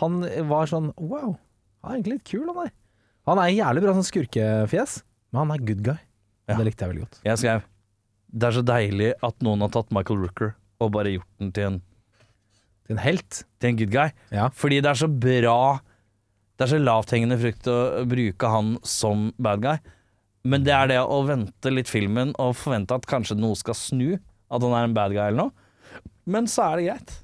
han var sånn wow, han er egentlig litt kul, han der. Han er jævlig bra sånn skurkefjes, men han er good guy. Ja. Det likte jeg veldig godt. Jeg skrev Det er så deilig at noen har tatt Michael Rooker og bare gjort den til en, En helt. til en good guy. Ja. Fordi det er så bra Det er så lavthengende frukt å bruke han som bad guy. Men det er det å vente litt filmen og forvente at kanskje noe skal snu. At han er en bad guy eller noe. Men så er det greit.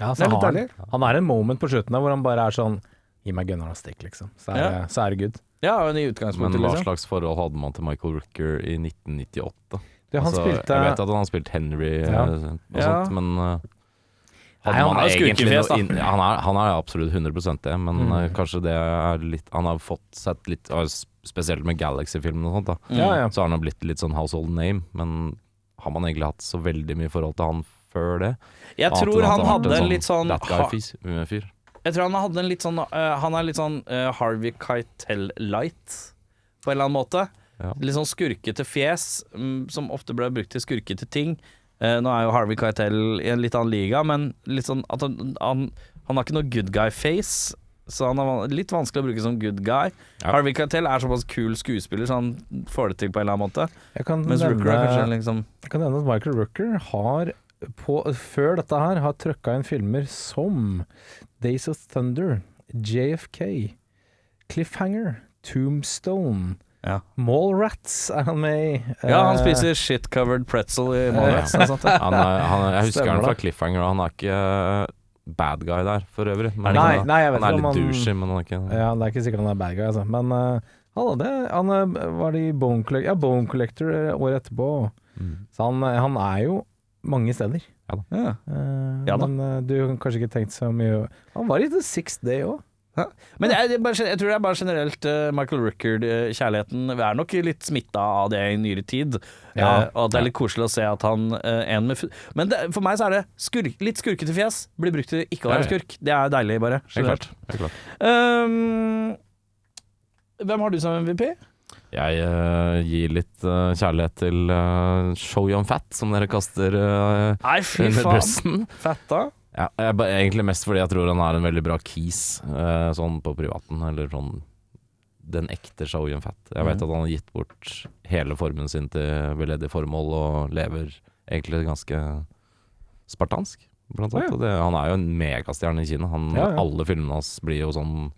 Ja, Det er litt han, han er en moment på slutten der hvor han bare er sånn Gi meg gunneren og stikk, liksom. Så er, Ja. så er det good. Ja, men i Men hva liksom. slags forhold hadde man til Michael Rooker i 1998? Det, han Altså, spilte Jeg vet at han har spilt Henry Ja. eh, og Ja. sånt, men uh, Nei, han er skurkefjes, da. inn, han, er, han er absolutt 100 det, men Mm. uh, kanskje det er litt Han har fått sett litt uh, Spesielt med Galaxy-filmen og sånt, da. Mm. Ja, ja. Så har han blitt litt sånn household name, men har man egentlig hatt så veldig mye forhold til han før det? Jeg Annet tror han, han hadde en litt sånn That guy-fyr. Jeg tror han hadde en litt sånn uh, Han er litt sånn eh, Harvey Keitel-light, på en eller annen måte. Ja. Litt sånn skurkete fjes, um, som ofte ble brukt til skurkete ting. Eh, nå er jo Harvey Keitel i en litt annen liga, men litt sånn at han, han, han har ikke noe good guy-face. Så han er litt vanskelig å bruke som good guy. Ja. Harvey Keitel er såpass kul skuespiller, så han får det til på en eller annen måte. Jeg kan Mens Rooker er kanskje liksom jeg kan nevne at Michael Rooker har på, før dette her har trøkka inn filmer som Days of Thunder, JFK, Cliffhanger, Tombstone, Ja, Mallrats er han med i. ja han Eh, spiser shit-covered pretzel i Mallrats. Ja. sånt. Han er, han er, jeg husker Stemmer han fra. Cliffhanger, og han er ikke eh, bad guy der for øvrig. Men Nei, nei, jeg vet han er ikke litt han- douchey, men han er ikke Ja, det er ikke sikkert han er bad guy, altså. Men uh, han hadde Han eh, var det i Bone Collector, ja, Bone Collector eh, året etterpå. Mm. Så han, eh, han er jo mange steder. Ja. da. Ja da. men uh, du har kanskje ikke tenkt så mye Han var i The Sixth Day òg. Men jeg, jeg, bare, jeg tror det er bare generelt uh, Michael Rooker-kjærligheten Vi er nok litt smitta av det i nyere tid. Ja. uh, og at det er litt koselig å se at han eh, Men det, for meg så er det skurk, litt skurkete fjes blir brukt til ikke å være skurk. Det er deilig, bare. Klart. Klart. Um, hvem har du som MVP? Jeg uh, gir litt uh, kjærlighet til uh, Show Young Fat, som dere kaster uh, Nei, fy faen. bussen. Ja, jeg, egentlig mest fordi jeg tror han er en veldig bra kis, eh, sånn på privaten, eller sånn den ekte Young Fat. Jeg vet mm. at han har gitt bort hele formuen sin til veldedig formål, og lever egentlig ganske spartansk, blant annet. Ja, ja. Det, han er jo en megastjerne i Kina. Han, Ja, ja. Alle filmene hans blir jo sånn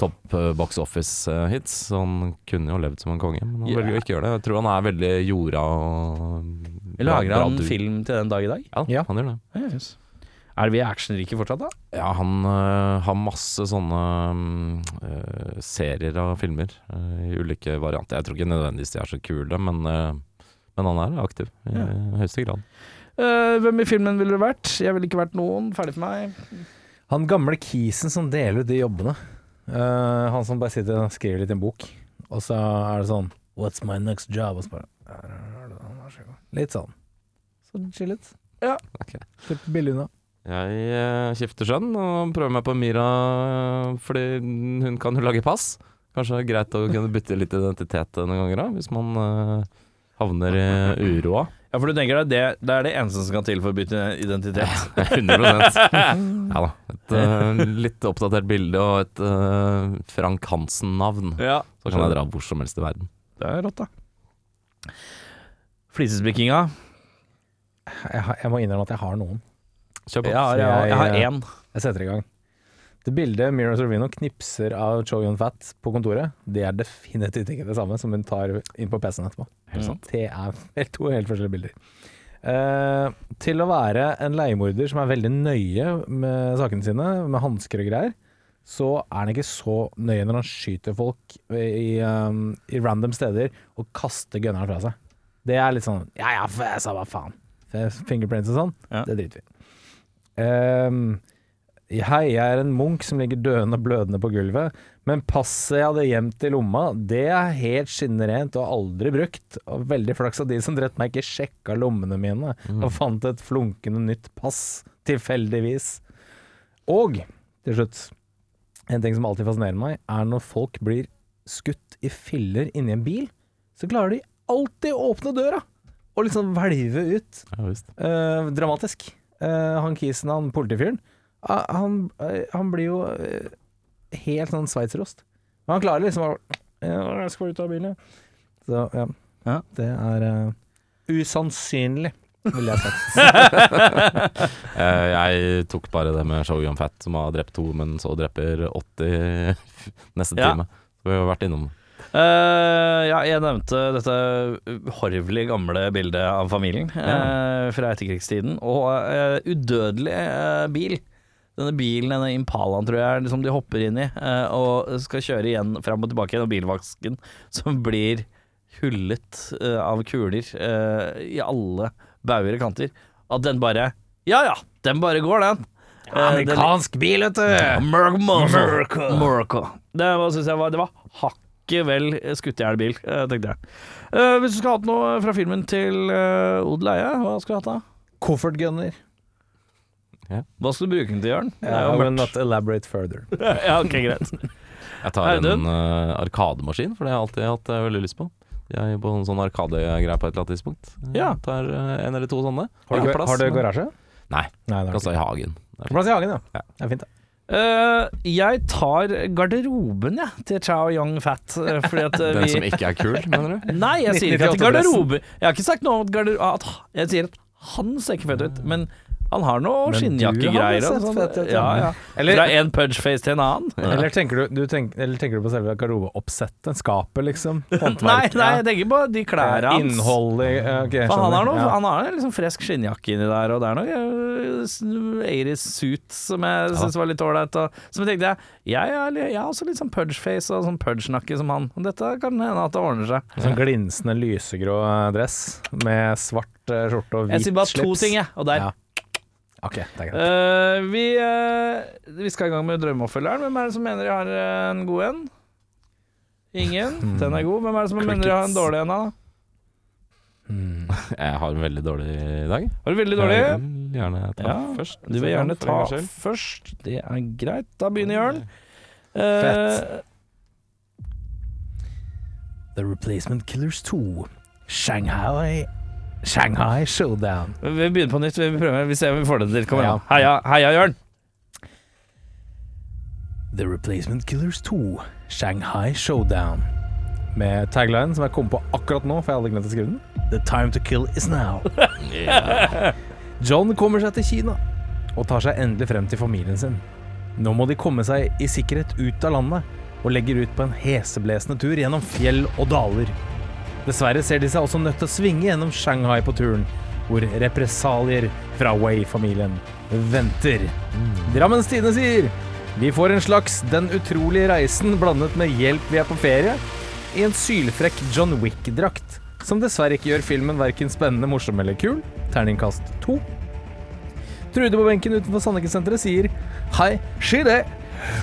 topp eh, box office-hits, så han kunne jo levd som en konge, men han yeah. velger å ikke gjøre det. Jeg tror han er veldig jorda og lager han film til den dag i dag? Ja, Ja. han gjør det. Yes. Er vi actionrike fortsatt, da? Ja, han uh, har masse sånne øh, serier av filmer uh, i ulike varianter. Jeg tror ikke nødvendigvis de er så kule, men, men han er aktiv i Ja. høyeste grad. Eh, hvem i filmen ville du vært? Jeg ville ikke vært noen. Ferdig for meg. Han gamle kisen som deler ut de jobbene. Eh, han som bare sitter og skriver litt i en bok, og så er det sånn What's my next job? Og så bare. Litt sånn. Så chill litt. Ja. Ok. Slipp billig unna. Jeg eh, skifter skjønn og prøver meg på Mira eh, fordi hun kan jo lage pass. Kanskje det er greit å kunne bytte litt identitet noen ganger da, hvis man eh, havner i uroa. Ja, for du tenker deg det, det er det eneste som skal til for å bytte identitet. 100% Ja da. Et eh, litt oppdatert bilde og et eh, Frank Hansen-navn. Ja, Så kan jeg dra hvor som helst i verden. det er rått, da. Flisespikkinga. Jeg, har- jeg må innrømme at jeg har noen. Kjør på. Jeg har, jeg, har- jeg har én. Jeg setter i gang. Det bildet Mira Sorvino knipser av Cho Yun Fat på kontoret, det er definitivt ikke det samme som hun tar inn på PC-en etterpå. Helt sant. Det er helt, to helt forskjellige bilder. Eh, til å være en leiemorder som er veldig nøye med sakene sine, med hansker og greier, så er han ikke så nøye når han skyter folk i, um, i random steder og kaster gunneren fra seg. Det er litt sånn Ja ja, jeg sa hva faen. Fingerprints og sånn, Ja. det driter vi i. Ehm, Hei, jeg er en munk som ligger døende og blødende på gulvet, men passet jeg hadde gjemt i lomma, det er helt skinnerent og aldri brukt. Og veldig flaks at de som drepte meg ikke sjekka lommene mine og fant et flunkende nytt pass, tilfeldigvis. Og til slutt, en ting som alltid fascinerer meg, er når folk blir skutt i filler inni en bil, så klarer de alltid å åpne døra og liksom hvelve ut. Ja. Eh, dramatisk. Eh, han kisen, han politifyren, ah, han, eh, han blir jo eh, helt sånn sveitserost. Men han klarer liksom å ja, 'Jeg skal ut av bilen', jeg. Så ja. Ja. Det er uh, usannsynlig, ville jeg sagt. Eh, jeg tok bare det med Shogun Fat, som har drept to, men så dreper 80 neste Ja. time. Så vi har vært innom Eh, ja, jeg nevnte dette horvelig gamle bildet av familien uh, fra etterkrigstiden. Og uh, udødelig bil. Denne bilen, denne Impalaen, tror jeg, som de hopper inn i, og skal kjøre igjen fram og tilbake gjennom bilvasken, som blir hullet av kuler i alle bauger og kanter. At den bare Ja ja, den bare går, den. Amerikansk bil, vet du! America. Det var, synes jeg var, det var hakket vel skutt i hjel bil, eh, tenkte jeg. Eh, hvis du skulle hatt noe fra filmen til uh, Odel Eie, hva skulle du hatt da? Koffertgunner. Hva skal du bruke den til, Jørn? Ja, er I will not elaborate further. ja, ok, greit. Jeg tar en uh, arkademaskin, for det har jeg alltid hatt uh, veldig lyst på. Jeg er på en sånn arkadegreie på et eller annet tidspunkt. Jeg Ja. tar uh, en eller to sånne. Har Jeg du, plass, har du garasje? Nei, Nei, det plass i hagen. Plass i hagen, ja. Ja. Det er fint, det. Eh, jeg tar garderoben, jeg, til Chow Young Fat. eh, Fordi at eh, Den vi som ikke er kul, mener du? Nei, jeg sier ikke at 1998 garderobe Jeg har ikke sagt noe om at garderobe Jeg sier at han ser ikke fett ut, men han har noe skinnjakkegreier. har sånn. Ja, ja. ja. Eller- Fra en punchface til en annen. Eller, tenker du, du tenk, eller tenker du på selve garderobeoppsettet? Skapet, liksom? Nei, Håndverk? nei, jeg tenker på de klærne hans. Innholdet okay, For han har, noe, Ja. han har en liksom frisk skinnjakke inni der, og det er noe Eiris suit som jeg syns var litt ålreit. Som Så tenkte jeg jeg jeg er også litt sånn pudgeface og sånn pudge-nakke som han. Dette kan hende at det ordner seg. Sånn glinsende lysegrå dress med svart eh, skjorte og hvit slips. Jeg sier bare to slips. ting, jeg, og der. Ja. Ok, det er greit. Eh, vi, eh, vi skal i gang med Drømmeoppfølgeren. Hvem er det som mener jeg har eh, en god en? Ingen? Den er god. Hvem er det som mener jeg har en dårlig en? da? Mm. Jeg har en veldig dårlig dag. Var det veldig dårlig? Jeg vil gjerne ta Ja, først. Du vil gjerne ta først. Det er greit. Da begynner Jørn. Eh, Fett. The Replacement Killers 2. Shanghai Shanghai Showdown. vi begynner på nytt. Vi prøver. Vi ser om vi får det til. Kom igjen. Heia, heia Jørn. The Replacement Killers 2. Shanghai Showdown. Med tagline som jeg kom på akkurat nå, for jeg hadde glemt å skrive den. The time to kill is now. John kommer seg til Kina og tar seg endelig frem til familien sin. Nå må de komme seg i sikkerhet ut av landet og legger ut på en heseblesende tur gjennom fjell og daler. Dessverre ser de seg også nødt til å svinge gjennom Shanghai på turen, hvor represalier fra Wei-familien venter. Drammens Tidende sier vi får en slags Den utrolige reisen blandet med Hjelp, vi er på ferie, i en sylfrekk John Wick-drakt, som dessverre ikke gjør filmen verken spennende, morsom eller kul. Terningkast to. Trude på benken utenfor Sandekensenteret sier Hei, si det!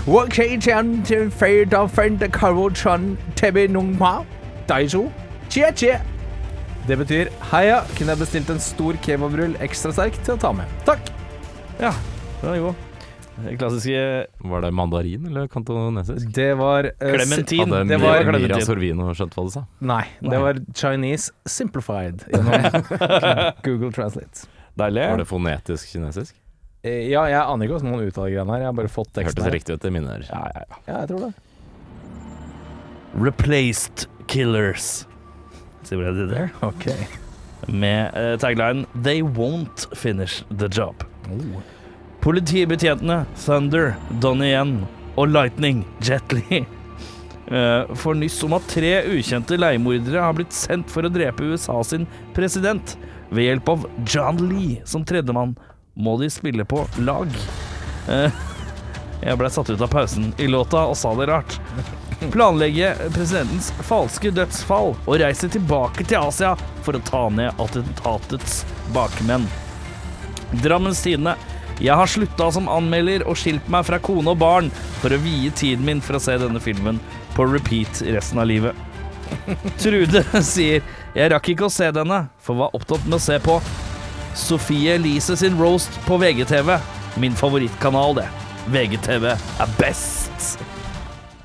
Okay, Jan, til feir da å da karo chan tebe nung ma. Daijo. Chia che. Det betyr heia, kunne jeg bestilt en stor kebabrull ekstra sterk til å ta med. Takk. Ja, den er god. Det Klassiske Var det mandarin eller kantonesisk? Det var Klementin. Clementin. Hadde det var Mira Sorvino skjønt hva du sa? Nei, det var Chinese simplified gjennom Google Translate. Deilig. Var det fonetisk kinesisk? Eh, Ja, jeg aner ikke hvordan noen uttaler greiene her. Jeg har bare fått Det teksten hørtes her. riktig ut i mine ører. Ja, ja, ja. Ja, jeg tror det. Replaced Killers. See what I did there? Ok. Med eh, tagline They won't finish the job. Politibetjentene Thunder, Donnie Yen og Lightning, Jet Li, eh, får nyss om at tre ukjente leiemordere har blitt sendt for å drepe USA sin president. Ved hjelp av John Lee som tredjemann må de spille på lag. Eh, jeg ble satt ut av pausen i låta og sa det rart. Planlegge presidentens falske dødsfall og reise tilbake til Asia for å ta ned attentatets bakmenn. Drammens Tidende. Jeg har slutta som anmelder og skilt meg fra kone og barn for å vie tiden min for å se denne filmen på repeat resten av livet. Trude sier Jeg rakk ikke å se denne, for var opptatt med å se på Sofie Elise sin roast på VGTV. Min favorittkanal, det. VGTV er best.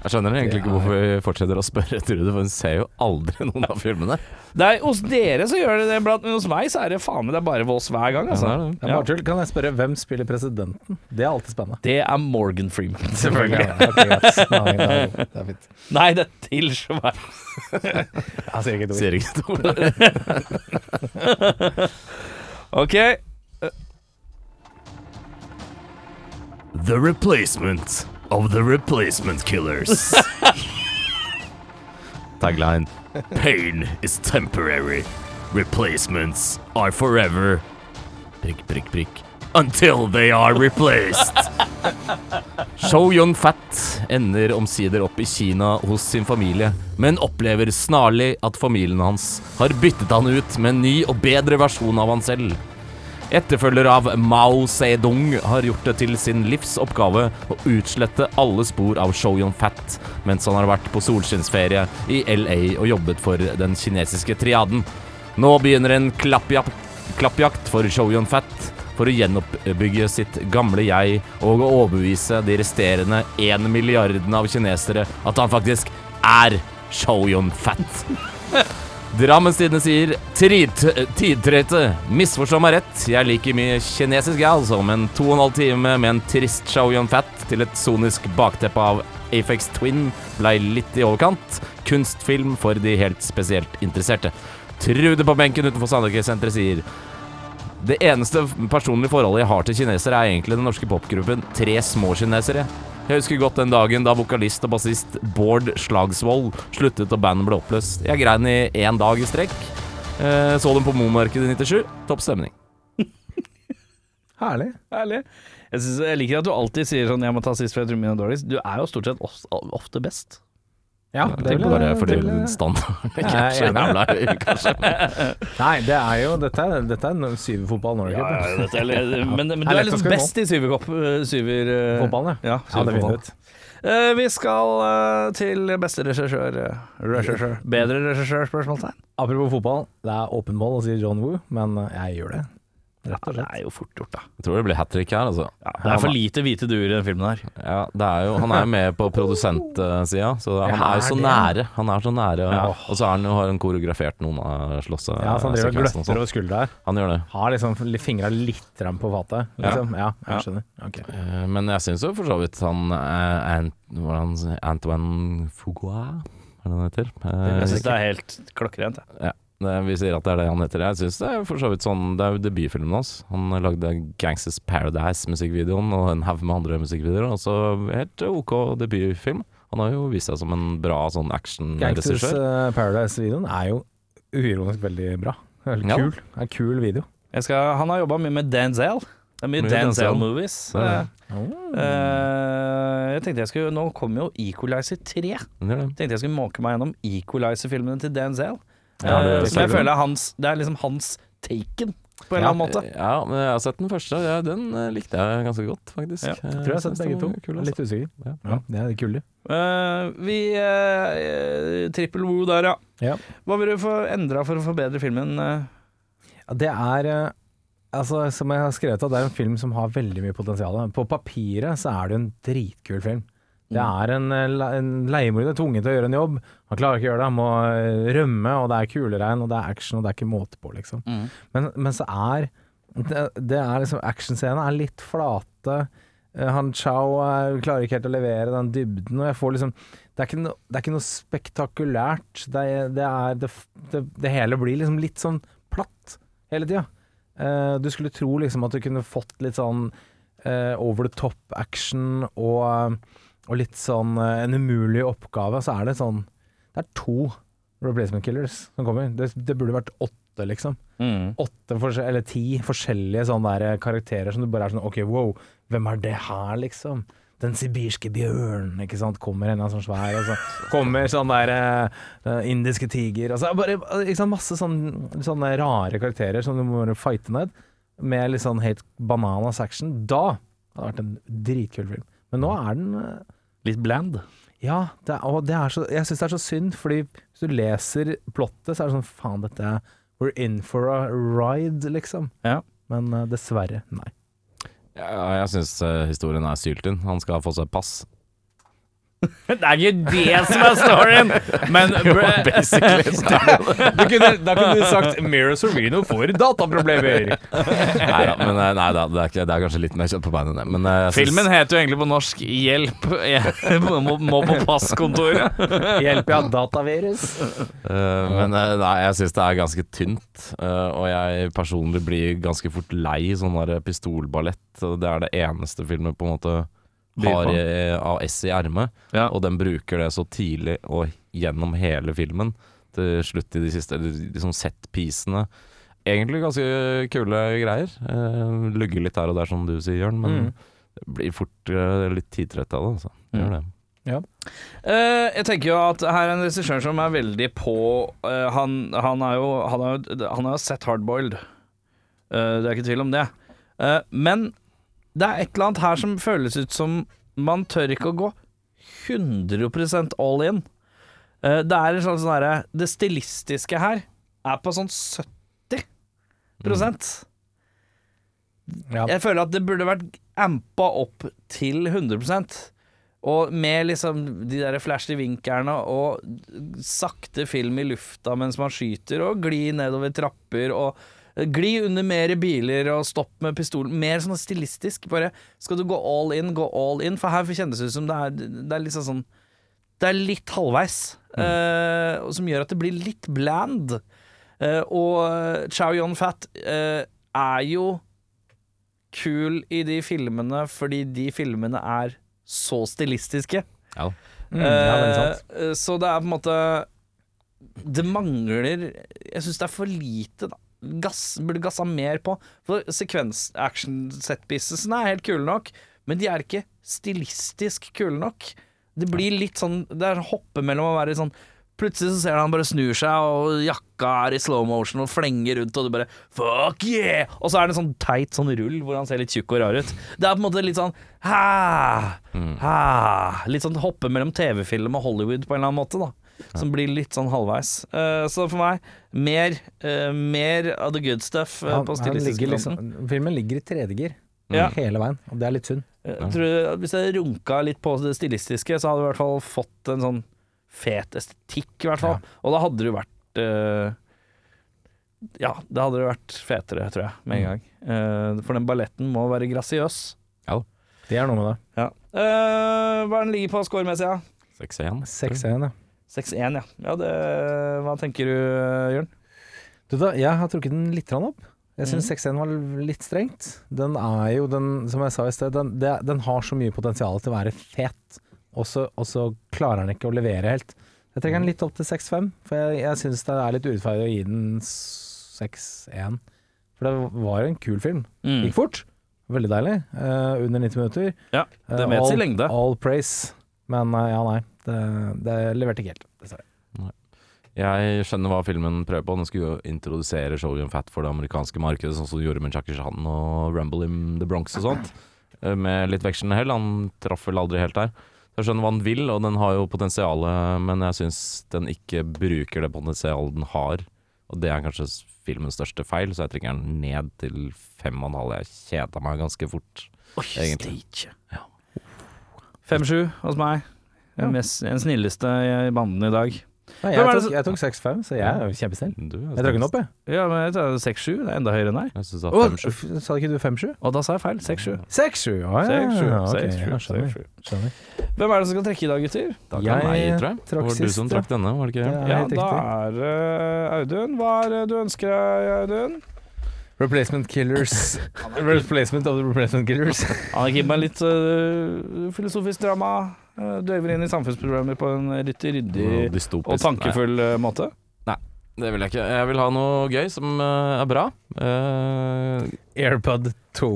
Jeg skjønner egentlig ikke hvorfor vi fortsetter å spørre Trude, for hun ser jo aldri noen av filmene. Nei, hos dere så gjør det det blant, men hos meg så er det faen meg det er bare Voss hver gang, altså. Ja, det er det. Ja. Kan jeg spørre hvem spiller presidenten? Det er alltid spennende. Det er Morgan Freeman. Selvfølgelig. Ja, okay. Nei, det er- det er fint. Nei, det er til Schweiz. Jeg sier ikke et ord. Sier ikke et ord. Ok. The replacement of the replacement killers. Tagline. Pain is temporary. Replacements are forever. Prikk, prikk, prikk. Until they are replaced. Show Yun-fat ender omsider opp i Kina hos sin familie, men opplever snarlig at familien hans har byttet han ut med en ny og bedre versjon av han selv. Etterfølger av Mao Zedong har gjort det til sin livsoppgave å utslette alle spor av Show Yun-fat mens han har vært på solskinnsferie i LA og jobbet for den kinesiske triaden. Nå begynner en klappjakt, klappjakt for Show Yun-fat for å gjenoppbygge sitt gamle jeg og å overbevise de resterende én milliarden av kinesere at han faktisk er Show Yun-fat. Drammens Tidende sier Tidtrøyte, misforstå meg rett. Jeg liker mye kinesisk, jeg, altså, men to og en halv time med en trist on fat til et sonisk bakteppe av Afex Twin blei litt i overkant. Kunstfilm for de helt spesielt interesserte. Trude på benken utenfor Sandøkesenteret sier det eneste personlige forholdet jeg har til kinesere, er egentlig den norske popgruppen Tre små kinesere. Jeg husker godt den dagen da vokalist og bassist Bård Slagsvold sluttet og bandet ble oppløst. Jeg grein i én dag i strekk. Eh, så dem på Momarkedet i 97. Topp stemning. Herlig. Herlig. Jeg, synes, jeg liker at du alltid sier sånn 'jeg må ta sist for jeg tror mine er dårligst'. Du er jo stort sett ofte best. Ja, Det vil bare fordi det vil standarden ikke er så jævla høy, kanskje. Nei, det er jo Dette er, dette er syverfotball Norge. Ja, ja, dette er, men, men du er liksom best i syverkopp. øh, Syver... Fotballen, Ja, Ja, det vinner ut. Eh, vi skal uh, til beste regissør. regissør. Bedre regissør, spørsmålstegn. Apropos fotball, det er åpen mål å si John Woo, men eh, jeg gjør det. Rett og Det er jo fort gjort, da. Jeg tror det blir hat trick her, altså. Ja, det er for lite hvite duer i den filmen her. Ja, det er jo, han er jo med på produsentsida, så han Ja, er jo så det? nære. Han er så nære, Ja. og så er han jo, har han koreografert noen av slåsse Ja, så han driver og gløtter over skuldra her. Han gjør det. Har liksom fingra litt fram på fatet, liksom. Ja, Ja. jeg skjønner. Ok. Eh, Men jeg syns jo for så vidt han eh, Ant, er? Antoine Fougois, er det han heter? Eh, Jeg syns det er helt klokkrent. jeg. Ja, vi sier at det er det han heter. Jeg syns det er for så vidt sånn Det er jo debutfilmen hans. Han lagde Gangsters Paradise-musikkvideoen og en haug med andre musikkvideoer. Og så helt OK debutfilm. Han har jo vist seg som en bra sånn actionregissør. Gangsters Paradise-videoen er jo uironisk veldig bra. Veldig Ja. kul. Det er en kul video. Jeg skal, han har jobba mye med Denzel. Det er mye Mye Denzel-movies. Det. Eh, jeg tenkte jeg skulle Nå kommer jo Equalizer 3. Jeg. Tenkte jeg skulle måke meg gjennom Equalizer-filmene til Denzel. Ja, Eh, det som jeg føler er hans Det er liksom hans taken. på en eller annen måte. Ja, men jeg har sett den første, og ja, den eh, likte jeg ganske godt, faktisk. Ja, Eh, Jeg tror jeg har sett begge to. Kul, altså. Litt usikker. Ja. Ja, det er kult. Uh, vi uh, Trippel Woo der, ja. Ja. Hva vil du få endra for å forbedre filmen? eh? Ja, Det er eh, Altså, som jeg har skrevet, at det er en film som har veldig mye potensial. På papiret så er det en dritkul film. Det er en, eh, en leiemorder tvunget til å gjøre en jobb. Han klarer ikke å gjøre det, han må eh, rømme, og det er kuleregn, og det er action, og det er ikke måte på, liksom. Men, men så er det, det er liksom Actionscenene er litt flate. Eh, Han eh, klarer ikke helt å levere den dybden, og jeg får liksom Det er ikke, no, det er ikke noe spektakulært. Det, det, er, det, hele blir liksom litt sånn platt hele tida. Eh, du skulle tro liksom at du kunne fått litt sånn eh, over the top action og, og litt sånn eh, en umulig oppgave. Så er det sånn Det er to replacement killers som kommer. Det, det burde vært åtte, liksom åtte eller ti forskjellige sånne der karakterer som du bare er sånn OK, wow, hvem er det her, liksom? Den sibirske bjørn, ikke sant, kommer en sånn svær, og så kommer sånn der uh, indiske tiger, altså bare ikke sant, masse sånne, sånne rare karakterer som du må fighte ned, med litt sånn helt bananas action. Da hadde det vært en dritkul film. Men nå er den eh, Litt bland. ja, det er, og det er så, jeg syns det er så synd, fordi hvis du leser plottet, så er det sånn faen, dette er We're in for a ride, liksom. Ja. Men uh, dessverre, nei. Ja, jeg syns historien er syltynn. Han skal få seg pass. Det er ikke det som er storyen! Men Du kunne, da kunne du sagt Mira Sorvino får dataproblemer. Nei da, men eh, nei, da, det, er ikke, det er kanskje litt mer kjøtt på beinet enn det. Men eh, syns- Filmen heter jo egentlig på norsk 'Hjelp, jeg må, må på passkontoret'. Hjelp, ja, datavirus. Uh, men nei, jeg syns det er ganske tynt, uh, og jeg personlig blir ganske fort lei sånn der pistolballett. Det er det eneste filmen på en måte har AS i ermet, Ja. og den bruker det så tidlig og gjennom hele filmen. Til slutt i de siste liksom set-pisene. Egentlig ganske kule greier. Eh, Lugger litt her og der, som du sier, Jørn, men Mm. det blir fort eh, litt tidtrett av det. Altså. Gjør det. Ja. Uh, jeg tenker jo at her er en regissør som er veldig på uh, han, han, er jo, han, er jo, han har jo sett Hardboiled. Uh, det er ikke tvil om det. Eh, men det er et eller annet her som føles ut som man tør ikke å gå 100% all in. Eh, det er en sånn sånn derre Det stilistiske her er på sånn 70 Ja. Jeg føler at det burde vært ampa opp til 100% Og med liksom de der flashy vinklene og sakte film i lufta mens man skyter, og gli nedover trapper og gli under mer biler og stopp med pistolen. Mer sånn stilistisk. Bare skal du gå all in, gå all in. For her kjennes det ut som det er, det er liksom sånn Det er litt halvveis, mm. uh, som gjør at det blir litt bland. Uh, og Chow Yun-Fat uh, er jo kul i de filmene fordi de filmene er så stilistiske. Ja. Mm, ja. Eh, Så det er på en måte Det mangler Jeg syns det er for lite, da. Gass, burde gassa mer på. For sekvens-action-setpiecesene er helt kule nok, men de er ikke stilistisk kule nok. Det blir litt sånn Det er hoppe mellom å være sånn Plutselig så ser du han bare snur seg, og jakka er i slow motion og flenger rundt, og du bare Fuck yeah! Og så er det en sånn teit sånn rull hvor han ser litt tjukk og rar ut. Det er på en måte litt sånn ha, ha, Litt sånn hoppe mellom TV-film og Hollywood på en eller annen måte, da. Som blir litt sånn halvveis. Uh, så for meg, mer, uh, mer av the good stuff uh, Han, på stilistisk ligger liksom, filmen ligger i tredjegir Ja. hele veien, og det er litt synd. Jeg tror, hvis jeg runka litt på det stilistiske, så hadde jeg i hvert fall fått en sånn fet estetikk, i hvert fall. Og da hadde det jo vært Ja, da hadde det vært fetere, tror jeg, med en gang. Eh, for den balletten må være grasiøs. Det er noe med det. Ja. Eh, hva er den ligger på scoremessig, ja? 6-1. 6-1, ja. 6-1, ja. ja det, hva tenker du, Jørn? Du da, jeg har trukket den litt opp. Jeg syns 6-1 var litt strengt. Den er jo, den, som jeg sa i sted, den, det, den har så mye potensial til å være fet, og så, klarer den ikke å levere helt. Jeg trekker den litt opp til 6-5, for jeg, jeg syns det er litt urettferdig å gi den 6-1. For det var en kul film. Mm. Gikk fort. Veldig deilig. Uh, under 90 minutter. Ja, det Eh, vet all, lengde. All praise. Men eh, ja, nei. Det, det leverte ikke helt, dessverre. Jeg skjønner hva filmen prøver på. Den skulle jo introdusere Shogun Fat for det amerikanske markedet, sånn som de gjorde med Jackie Chan og Rumble in the Bronx og sånt. Eh, med litt vekslende hell. Han traff vel aldri helt der. Jeg skjønner hva den vil, og den har jo potensialet, men jeg syns den ikke bruker det potensialet den har. Og det er kanskje filmens største feil, så jeg trekker den ned til fem og en halv. Jeg kjeda meg ganske fort. Oi, egentlig. Stage. Ja. 5-7 hos meg. Ja. Mest, den snilleste i banden i dag. Nei, jeg, tok, jeg tok 6-5, så jeg er jo kjempesnill. Jeg drakk den opp, jeg. Ja, men jeg tar 6-7. Det er enda høyere enn deg. Sa, oh, sa ikke du 5-7? Å, da sa jeg feil. 6-7. 6-7, ja, ja, ja, skjønner. Hvem er det som skal trekke i dag, gutter? Da kan jeg, jeg tror jeg. Eh, det var du som trakk denne, var det ikke? Ja, ja da er uh, Audun. Hva er det du ønsker deg, Audun? Replacement Killers. Replacement of the Replacement Killers. Han har gitt meg litt uh, filosofisk drama. Uh, døver inn i samfunnsproblemer på en litt ryddig Noe og tankefull Nei. måte. Nei, det vil jeg ikke. Jeg vil ha noe gøy som uh, er bra. Uh, Airpod 2.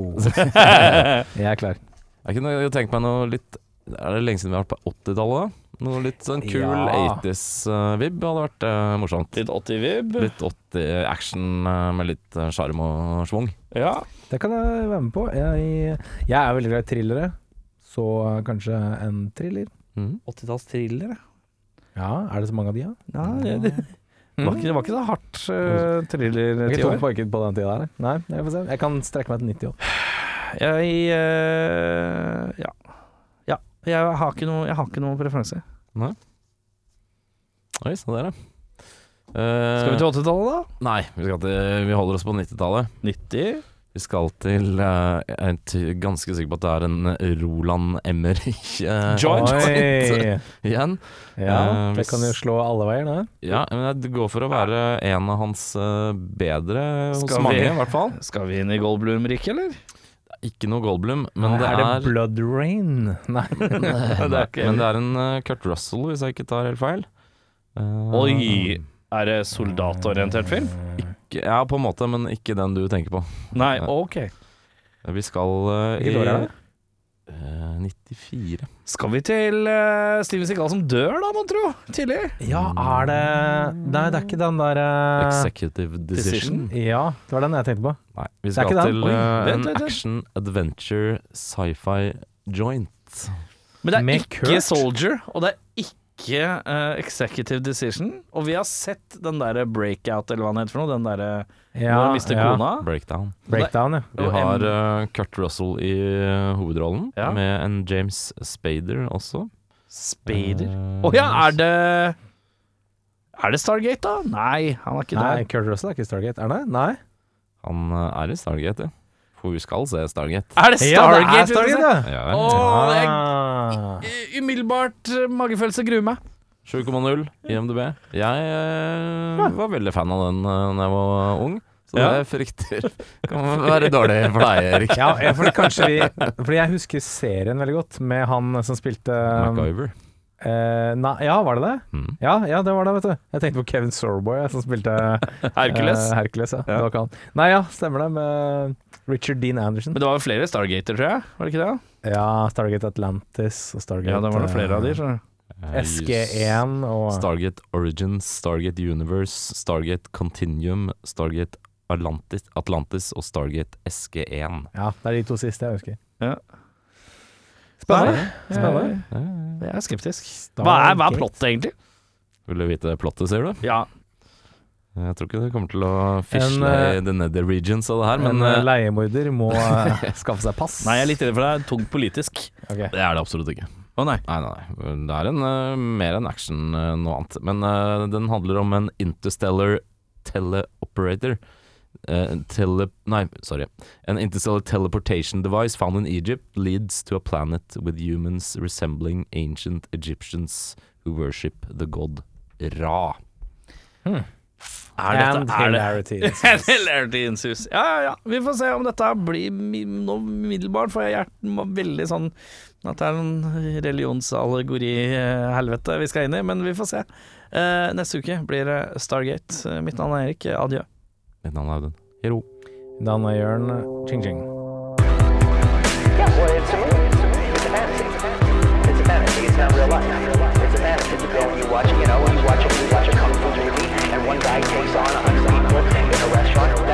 jeg er klar. jeg kunne tenkt meg noe litt Er det lenge siden vi har vært på 80-tallet? Noe litt sånn cool Ja. 80s-vib hadde vært uh, morsomt. Litt 80-vib. Litt 80-action uh, med litt eh, sjarm og schwung. Ja. Det kan jeg være med på. Jeg, jeg er veldig glad i thrillere, så kanskje en thriller. Mm. 80-talls-thriller, ja. Ja, er det så mange av de, da? Ja, det, det, var ikke, det var ikke så hardt uh, thriller Jeg ti tok på den tida der. Nei, jeg får se. Jeg kan strekke meg til 90 år. Jeg uh, ja. Jeg har ikke noe, jeg har ikke noe preferanse. Oi, så der, ja. Eh, Skal vi til 80-tallet, da? Nei, vi, skal til, vi holder oss på 90-tallet. 90? Vi skal til eh, Jeg er t- ganske sikker på at det er en Roland Emmerich eh, Joint. Oi! igjen. Ja, Eh, det hvis- kan jo slå alle veier, det. Ja, men det går for å være en av hans eh, bedre hos Skal mange, vi- i hvert fall. Skal vi inn i Goldblum-riket, eller? Ikke noe Goldblum, men det er er, det Blood Rain? Nei. Nei, det er ikke- Men det er en eh, Kurt Russell, hvis jeg ikke tar helt feil. Uh, Oi! Er det soldatorientert film? ikke- Ja, på en måte, men ikke den du tenker på. Nei, Nei. ok. Vi skal i... Hvilket år er det? Eh, 94. Skal vi til uh, Steven Seagal som dør, da, mon tro? Tidlig? Ja, er det Nei, det er ikke den der uh, Executive Decision. Ja, det var den jeg tenkte på. Nei, vi skal til Oi, eh, vent, en action adventure sci-fi joint. Men det er Med ikke Kurt? Soldier, og det er ikke eh, Executive Decision. Og vi har sett den derre breakout, eller hva den heter for noe. Den derre Ja, når han mister ja. kona. Breakdown. Breakdown, ja. Vi har eh, Kurt Russell i uh, hovedrollen, Ja. med en James Spader også. Spader. Å ja, er det Er det Stargate, da? Nei, han er ikke Nei, der. Kurt Russell er ikke Stargate. Er det? Nei? Han er i Stargate, ja. Vi skal se Stargate. Er det Ja, det er Stargate, ja. Ja, Åh, jeg, eh, umiddelbart eh, magefølelse gruer meg. 7,0 i MDB. Jeg eh, var veldig fan av den uh, da jeg var ung, så Ja. det frykter kan være dårlig for deg, Erik. Ja, eh, fordi vi Fordi jeg husker serien veldig godt, med han som spilte MacGyver. Eh, nei, Ja, var det det? Mm. Ja, ja, det var det, vet du. Jeg tenkte på Kevin Sorboy, som spilte Hercules. Uh, Hercules, ja. Ja. Det var ikke han. Nei, ja, stemmer det, med Richard Dean Anderson. Men det var jo flere Stargater, tror jeg. Var det ikke det? Ja, Stargate Atlantis og Stargate Ja, det var det flere av de. eh, skjønner du. Eh, SG1 og Stargate Origins, Stargate Universe, Stargate Continuum, Stargate Atlantis, Atlantis og Stargate SG1. Ja, det er de to siste jeg husker. Ja. Spennende. Spennende. Jeg, er skeptisk. Hva er, hva er plottet, egentlig? Vil du vite plottet, sier du? Ja, Jeg tror ikke du kommer til å fisle En, eh, i the nether regions av det her, Men en eh, leiemorder må eh, skaffe seg pass. Nei, jeg er litt redd for det er tungt politisk. Okay. det er det absolutt ikke. Å nei. Nei, nei, nei. Det er en, eh, mer enn action uh, noe annet. Men uh, den handler om en interstellar teleoperator. Eh, tele... Nei, sorry. An interstellar teleportation device found in Egypt leads to a planet with humans resembling ancient Egyptians who worship the god Ra. Er dette, And er hilarity. And hilarity. Ja, ja, ja. Vi får se om dette blir noe umiddelbart, for jeg er veldig sånn at det er en religionsallegori-helvete vi skal inn i, men vi får se. Uh, neste uke blir det Stargate. Eh, Mitt navn er Erik. Adjø. Navn navn eh, Jørn. Eh, Ching-ching. Yeah, well, it's a fantasy. It's a fantasy. It's not real life. It's a fantasy. It's a film. You watch, you watch, you watch a kung fu movie, and one guy takes on a hundred people in a restaurant.